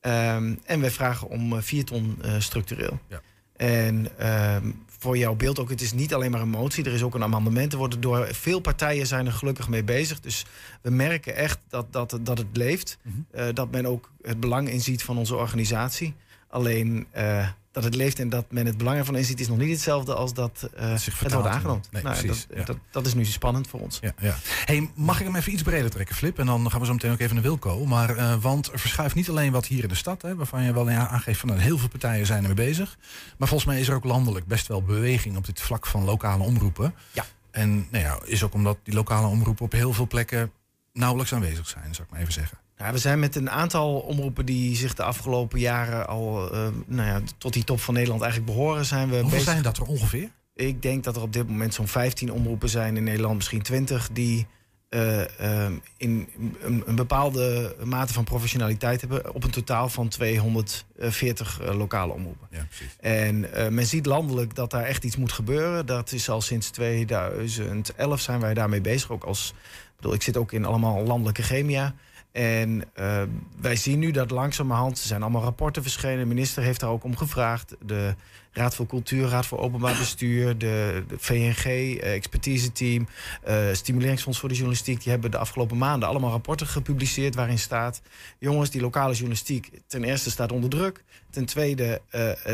Ehm, en wij vragen om eh, 4 ton eh, structureel. Ja. En ehm, voor jouw beeld ook, het is niet alleen maar een motie. Er is ook een amendement. Er worden door veel partijen zijn er gelukkig mee bezig. Dus we merken echt dat, dat, dat het leeft. Mhm. Eh, dat men ook het belang inziet van onze organisatie. Alleen eh, dat het leeft en dat men het belang ervan inziet... is nog niet hetzelfde als dat eh, het vertaalt wordt aangenomen. Nee, Nou, precies, dat, ja. dat, dat is nu spannend voor ons. Ja, ja. Hey, mag ik hem even iets breder trekken, Flip? En dan gaan we zo meteen ook even naar Wilco. Maar, eh, want er verschuift niet alleen wat hier in de stad, hè, waarvan je wel aangeeft van nou, heel veel partijen zijn ermee bezig. Maar volgens mij is er ook landelijk best wel beweging op dit vlak van lokale omroepen. Ja. En nou ja, is ook omdat die lokale omroepen op heel veel plekken nauwelijks aanwezig zijn, zou ik maar even zeggen. Ja, we zijn met een aantal omroepen die zich de afgelopen jaren al eh, nou ja, tot die top van Nederland eigenlijk behoren, zijn we Hoeveel bezig. zijn dat er ongeveer? Ik denk dat er op dit moment zo'n 15 omroepen zijn in Nederland, misschien 20, die eh, ehm, in een, een bepaalde mate van professionaliteit hebben op een totaal van 240 eh, lokale omroepen. Ja. En eh, men ziet landelijk dat daar echt iets moet gebeuren. Dat is al sinds 2011 zijn wij daarmee bezig. Ook als, ik bedoel, ik zit ook in allemaal landelijke gremia. En uh, wij zien nu dat langzamerhand, er zijn allemaal rapporten verschenen. De minister heeft daar ook om gevraagd. De Raad voor Cultuur, Raad voor Openbaar Bestuur, de, VNG, uh, expertise-team, uh, Stimuleringsfonds voor de Journalistiek. Die hebben de afgelopen maanden allemaal rapporten gepubliceerd waarin staat... jongens, die lokale journalistiek ten eerste staat onder druk. Ten tweede,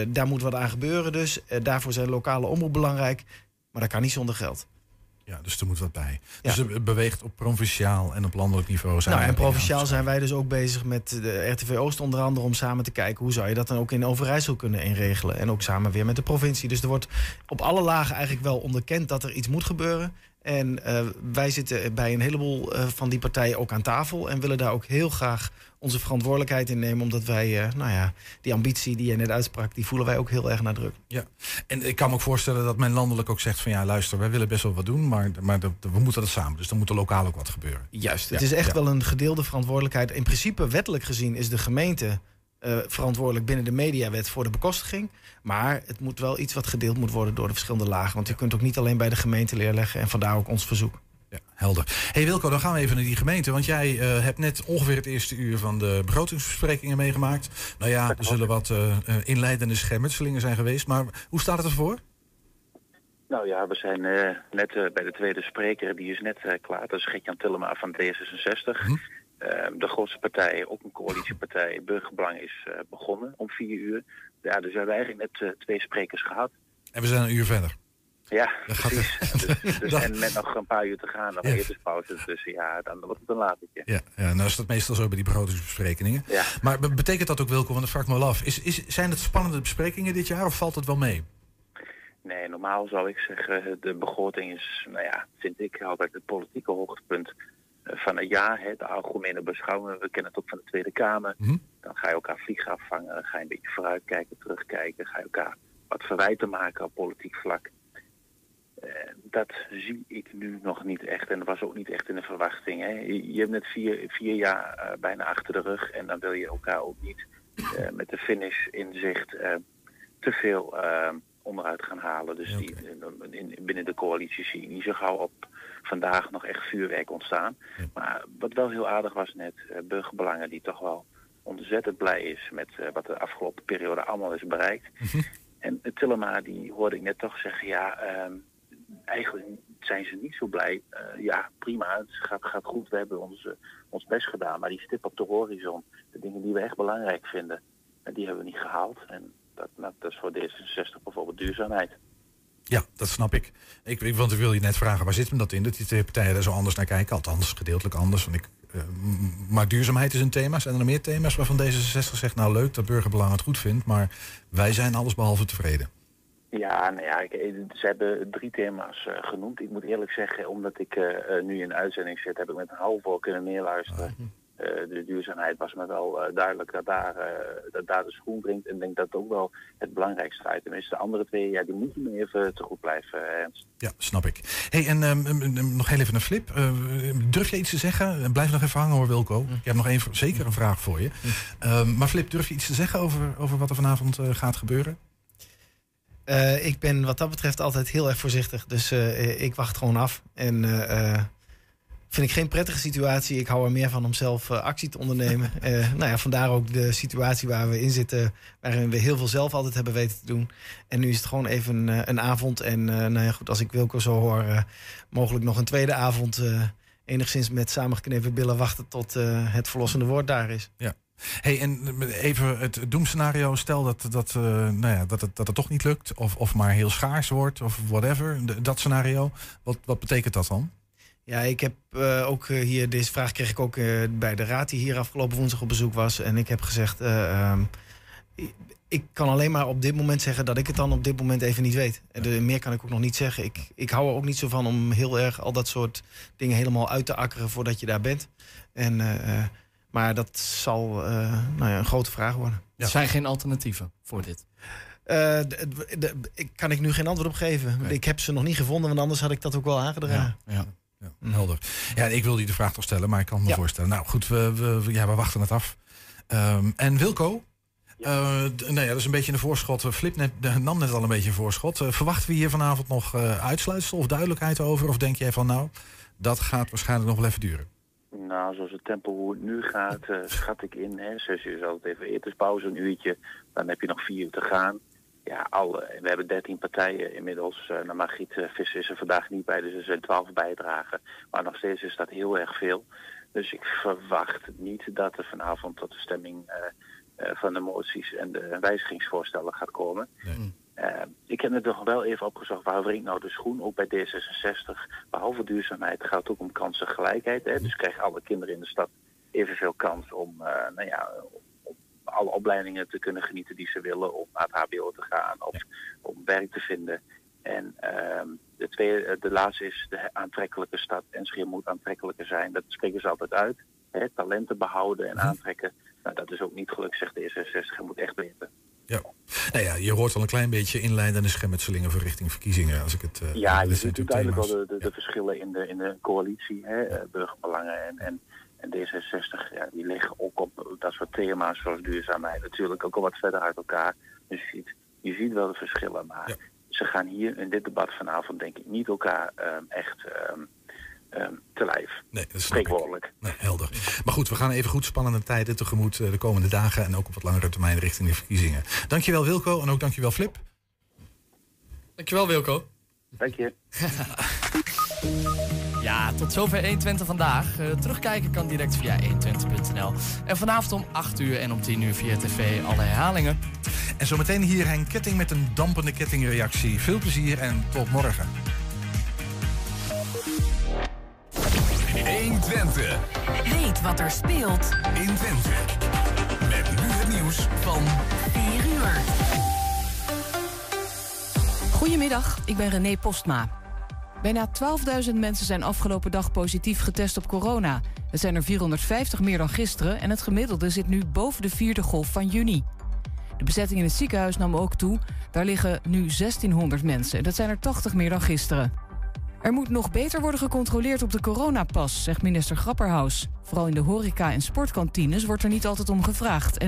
daar moet wat aan gebeuren dus. daarvoor zijn lokale omroep belangrijk. Maar dat kan niet zonder geld. Ja, dus er moet wat bij. Dus het beweegt op provinciaal en op landelijk niveau. Zijn nou, en provinciaal zijn wij dus ook bezig met de RTV Oost onder andere... om samen te kijken hoe zou je dat dan ook in Overijssel kunnen inregelen. En ook samen weer met de provincie. Dus er wordt op alle lagen eigenlijk wel onderkend dat er iets moet gebeuren. En uh, wij zitten bij een heleboel uh, van die partijen ook aan tafel... en willen daar ook heel graag onze verantwoordelijkheid in nemen. Omdat wij, uh, nou ja, die ambitie die je net uitsprak, die voelen wij ook heel erg nadrukkelijk. Ja, en ik kan me ook voorstellen dat men landelijk ook zegt van ja, luister, wij willen best wel wat doen, maar, maar de, de, we moeten dat samen. Dus dan moet er lokaal ook wat gebeuren. Juist, het is echt wel een gedeelde verantwoordelijkheid. In principe, wettelijk gezien, is de gemeente uh, verantwoordelijk binnen de mediawet voor de bekostiging. Maar het moet wel iets wat gedeeld moet worden door de verschillende lagen. Want je kunt ook niet alleen bij de gemeente neerleggen en vandaar ook ons verzoek. Ja, helder. hey Wilco, dan gaan we even naar die gemeente. Want jij uh, hebt net ongeveer het eerste uur van de begrotingsbesprekingen meegemaakt. Nou ja, er zullen wat uh, inleidende schermutselingen zijn geweest. Maar hoe staat het ervoor? Nou ja, we zijn uh, net bij de tweede spreker. Die is net klaar. Dat is Gert-Jan Tillema van D66. Hm. de grootste partij, ook een coalitiepartij, Burgerbelang, is begonnen om vier uur. Ja, dus we hebben eigenlijk net twee sprekers gehad. En we zijn een uur verder. Ja, precies. *laughs* dus, *laughs* dus en met nog een paar uur te gaan, dan ja. pauze. Dus ja, dan wordt het een latertje. Ja, ja, nou is dat meestal zo bij die begrotingsbesprekingen. Ja. Maar betekent dat ook, Wilco, want dat vraag ik me wel af. Is, is, zijn het spannende besprekingen dit jaar of valt het wel mee? Nee, normaal zou ik zeggen, de begroting is, nou ja, vind ik altijd het politieke hoogtepunt van het jaar. Hè, de algemene beschouwingen, we kennen het ook van de Tweede Kamer. Mhm. Dan ga je elkaar vliegen afvangen, ga je een beetje vooruitkijken, terugkijken. Ga je elkaar wat verwijten maken op politiek vlak. Uh, dat zie ik nu nog niet echt. En dat was ook niet echt in de verwachting. Hè. Je, hebt net vier, vier jaar uh, bijna achter de rug. En dan wil je elkaar ook niet uh, met de finish in zicht te veel onderuit gaan halen. Dus die, in, binnen de coalitie zie je niet zo gauw op vandaag nog echt vuurwerk ontstaan. Ja. Maar wat wel heel aardig was net, burgerbelangen die toch wel ontzettend blij is met wat de afgelopen periode allemaal is bereikt. Mm -hmm. En Tillema, die hoorde ik net toch zeggen, ja, eigenlijk zijn ze niet zo blij. Uh, ja, prima, het gaat, gaat goed, we hebben ons, uh, ons best gedaan. Maar die stip op de horizon, de dingen die we echt belangrijk vinden, uh, die hebben we niet gehaald. En dat, nou, dat is voor D66 bijvoorbeeld duurzaamheid. Ja, dat snap ik. ik. Want ik wil je net vragen, waar zit hem dat in? Dat die twee partijen daar zo anders naar kijken. Althans, gedeeltelijk anders. Want ik, maar duurzaamheid is een thema. Zijn er meer thema's waarvan D66 zegt... nou leuk dat burgerbelang het goed vindt... maar wij zijn allesbehalve tevreden? Ja, nou ja, ik, ze hebben drie thema's uh, genoemd. Ik moet eerlijk zeggen, omdat ik uh, nu in uitzending zit, heb ik met een half oor kunnen neerluisteren. Uh, de duurzaamheid was me wel duidelijk dat daar, dat daar de schoen dringt. En ik denk dat het ook wel het belangrijkste item is. De andere twee, ja, die moeten me even te goed blijven, Ernst. Ja, snap ik. hey, en um, nog heel even een flip. durf je iets te zeggen? Blijf nog even hangen hoor, Wilco. Mm. Ik heb nog één, zeker een vraag voor je. Mm. maar Flip, durf je iets te zeggen over, over wat er vanavond gaat gebeuren? Uh, ik ben wat dat betreft altijd heel erg voorzichtig. Dus uh, ik wacht gewoon af. En uh, vind ik geen prettige situatie. Ik hou er meer van om zelf actie te ondernemen. *laughs* nou ja, vandaar ook de situatie waar we in zitten. Waarin we heel veel zelf altijd hebben weten te doen. En nu is het gewoon even een, een avond. En nou ja, goed, als ik Wilco zo hoor, mogelijk nog een tweede avond. enigszins met samengeknepen billen wachten tot het verlossende woord daar is. Ja. Hey, en even het doemscenario, stel dat, dat, uh, nou ja, dat, het, dat het toch niet lukt, of, of maar heel schaars wordt, of whatever, dat scenario. Wat, wat betekent dat dan? Ja, ik heb uh, ook hier, deze vraag kreeg ik ook bij de raad die hier afgelopen woensdag op bezoek was. En ik heb gezegd, um, ik kan alleen maar op dit moment zeggen dat ik het dan op dit moment even niet weet. Meer kan ik ook nog niet zeggen. Ik, ik hou er ook niet zo van om heel erg al dat soort dingen helemaal uit te akkeren voordat je daar bent. En maar dat zal uh, nou ja, een grote vraag worden. Er zijn geen alternatieven voor dit? Uh, ik kan ik nu geen antwoord op geven. Nee. Ik heb ze nog niet gevonden, want anders had ik dat ook wel aangedragen. Ja, ja. ja mm. helder. Ja, ik wil die de vraag toch stellen, maar ik kan me ja. voorstellen. Nou goed, we, we, ja, we wachten het af. Um, en Wilco? Uh, nou ja, dat is een beetje een voorschot. Flip net, nam net al een beetje een voorschot. Uh, verwachten we hier vanavond nog uitsluitsel of duidelijkheid over? Of denk jij van nou, dat gaat waarschijnlijk nog wel even duren? Nou, zoals het tempo hoe het nu gaat, eh, *laughs* schat ik in. Hè, zes uur is altijd even etenspauze, een uurtje. Dan heb je nog vier uur te gaan. Ja, alle, we hebben dertien partijen inmiddels. Uh, nou, Margriet uh, Visser is er vandaag niet bij, dus er zijn twaalf bijdragen. Maar nog steeds is dat heel erg veel. Dus ik verwacht niet dat er vanavond tot de stemming van de moties en de wijzigingsvoorstellen gaat komen. Nee. Uh, ik heb het nog wel even opgezocht, waar wringt nou de schoen? Ook bij D66, behalve duurzaamheid, gaat het ook om kansengelijkheid. Hè? Dus krijgen alle kinderen in de stad evenveel kans om, uh, nou ja, om alle opleidingen te kunnen genieten die ze willen, om naar het HBO te gaan of om werk te vinden. En uh, de, tweede, de laatste is de aantrekkelijke stad. Enschede moet aantrekkelijker zijn. Dat spreken ze altijd uit. Hè? Talenten behouden en aantrekken. Nou, dat is ook niet gelukt, zegt D66. Je moet echt beter. Ja. Nou ja, je hoort al een klein beetje inleidende schermutselingen voor richting verkiezingen. Als ik het, uh, ja, je ziet natuurlijk wel de, de, de, verschillen in de, in de coalitie. Hè, uh, burgerbelangen en, en, en D66, ja, die liggen ook op dat soort thema's zoals duurzaamheid natuurlijk ook al wat verder uit elkaar. Dus je ziet, je ziet wel de verschillen, maar ja. ze gaan hier in dit debat vanavond denk ik niet elkaar um, echt... Um, te lijf. Nee, dat is Spreekwoordelijk. Nee, helder. Maar goed, we gaan even goed spannende tijden tegemoet de komende dagen en ook op wat langere termijn richting de verkiezingen. Dankjewel Wilco en ook dankjewel Flip. Dankjewel Wilco. Dank je. *laughs* ja, tot zover 120 vandaag. Uh, terugkijken kan direct via 120.nl. En vanavond om 8 uur en om 10 uur via tv alle herhalingen. En zometeen hier Henk Ketting met een dampende kettingreactie. Veel plezier en tot morgen. 120. Weet wat er speelt in Twente. Met nu het nieuws van 4 uur. Goedemiddag, ik ben René Postma. Bijna 12.000 mensen zijn afgelopen dag positief getest op corona. Het zijn er 450 meer dan gisteren en het gemiddelde zit nu boven de vierde golf van juni. De bezetting in het ziekenhuis nam ook toe. Daar liggen nu 1600 mensen. Dat zijn er 80 meer dan gisteren. Er moet nog beter worden gecontroleerd op de coronapas, zegt minister Grapperhaus. Vooral in de horeca en sportkantines wordt er niet altijd om gevraagd.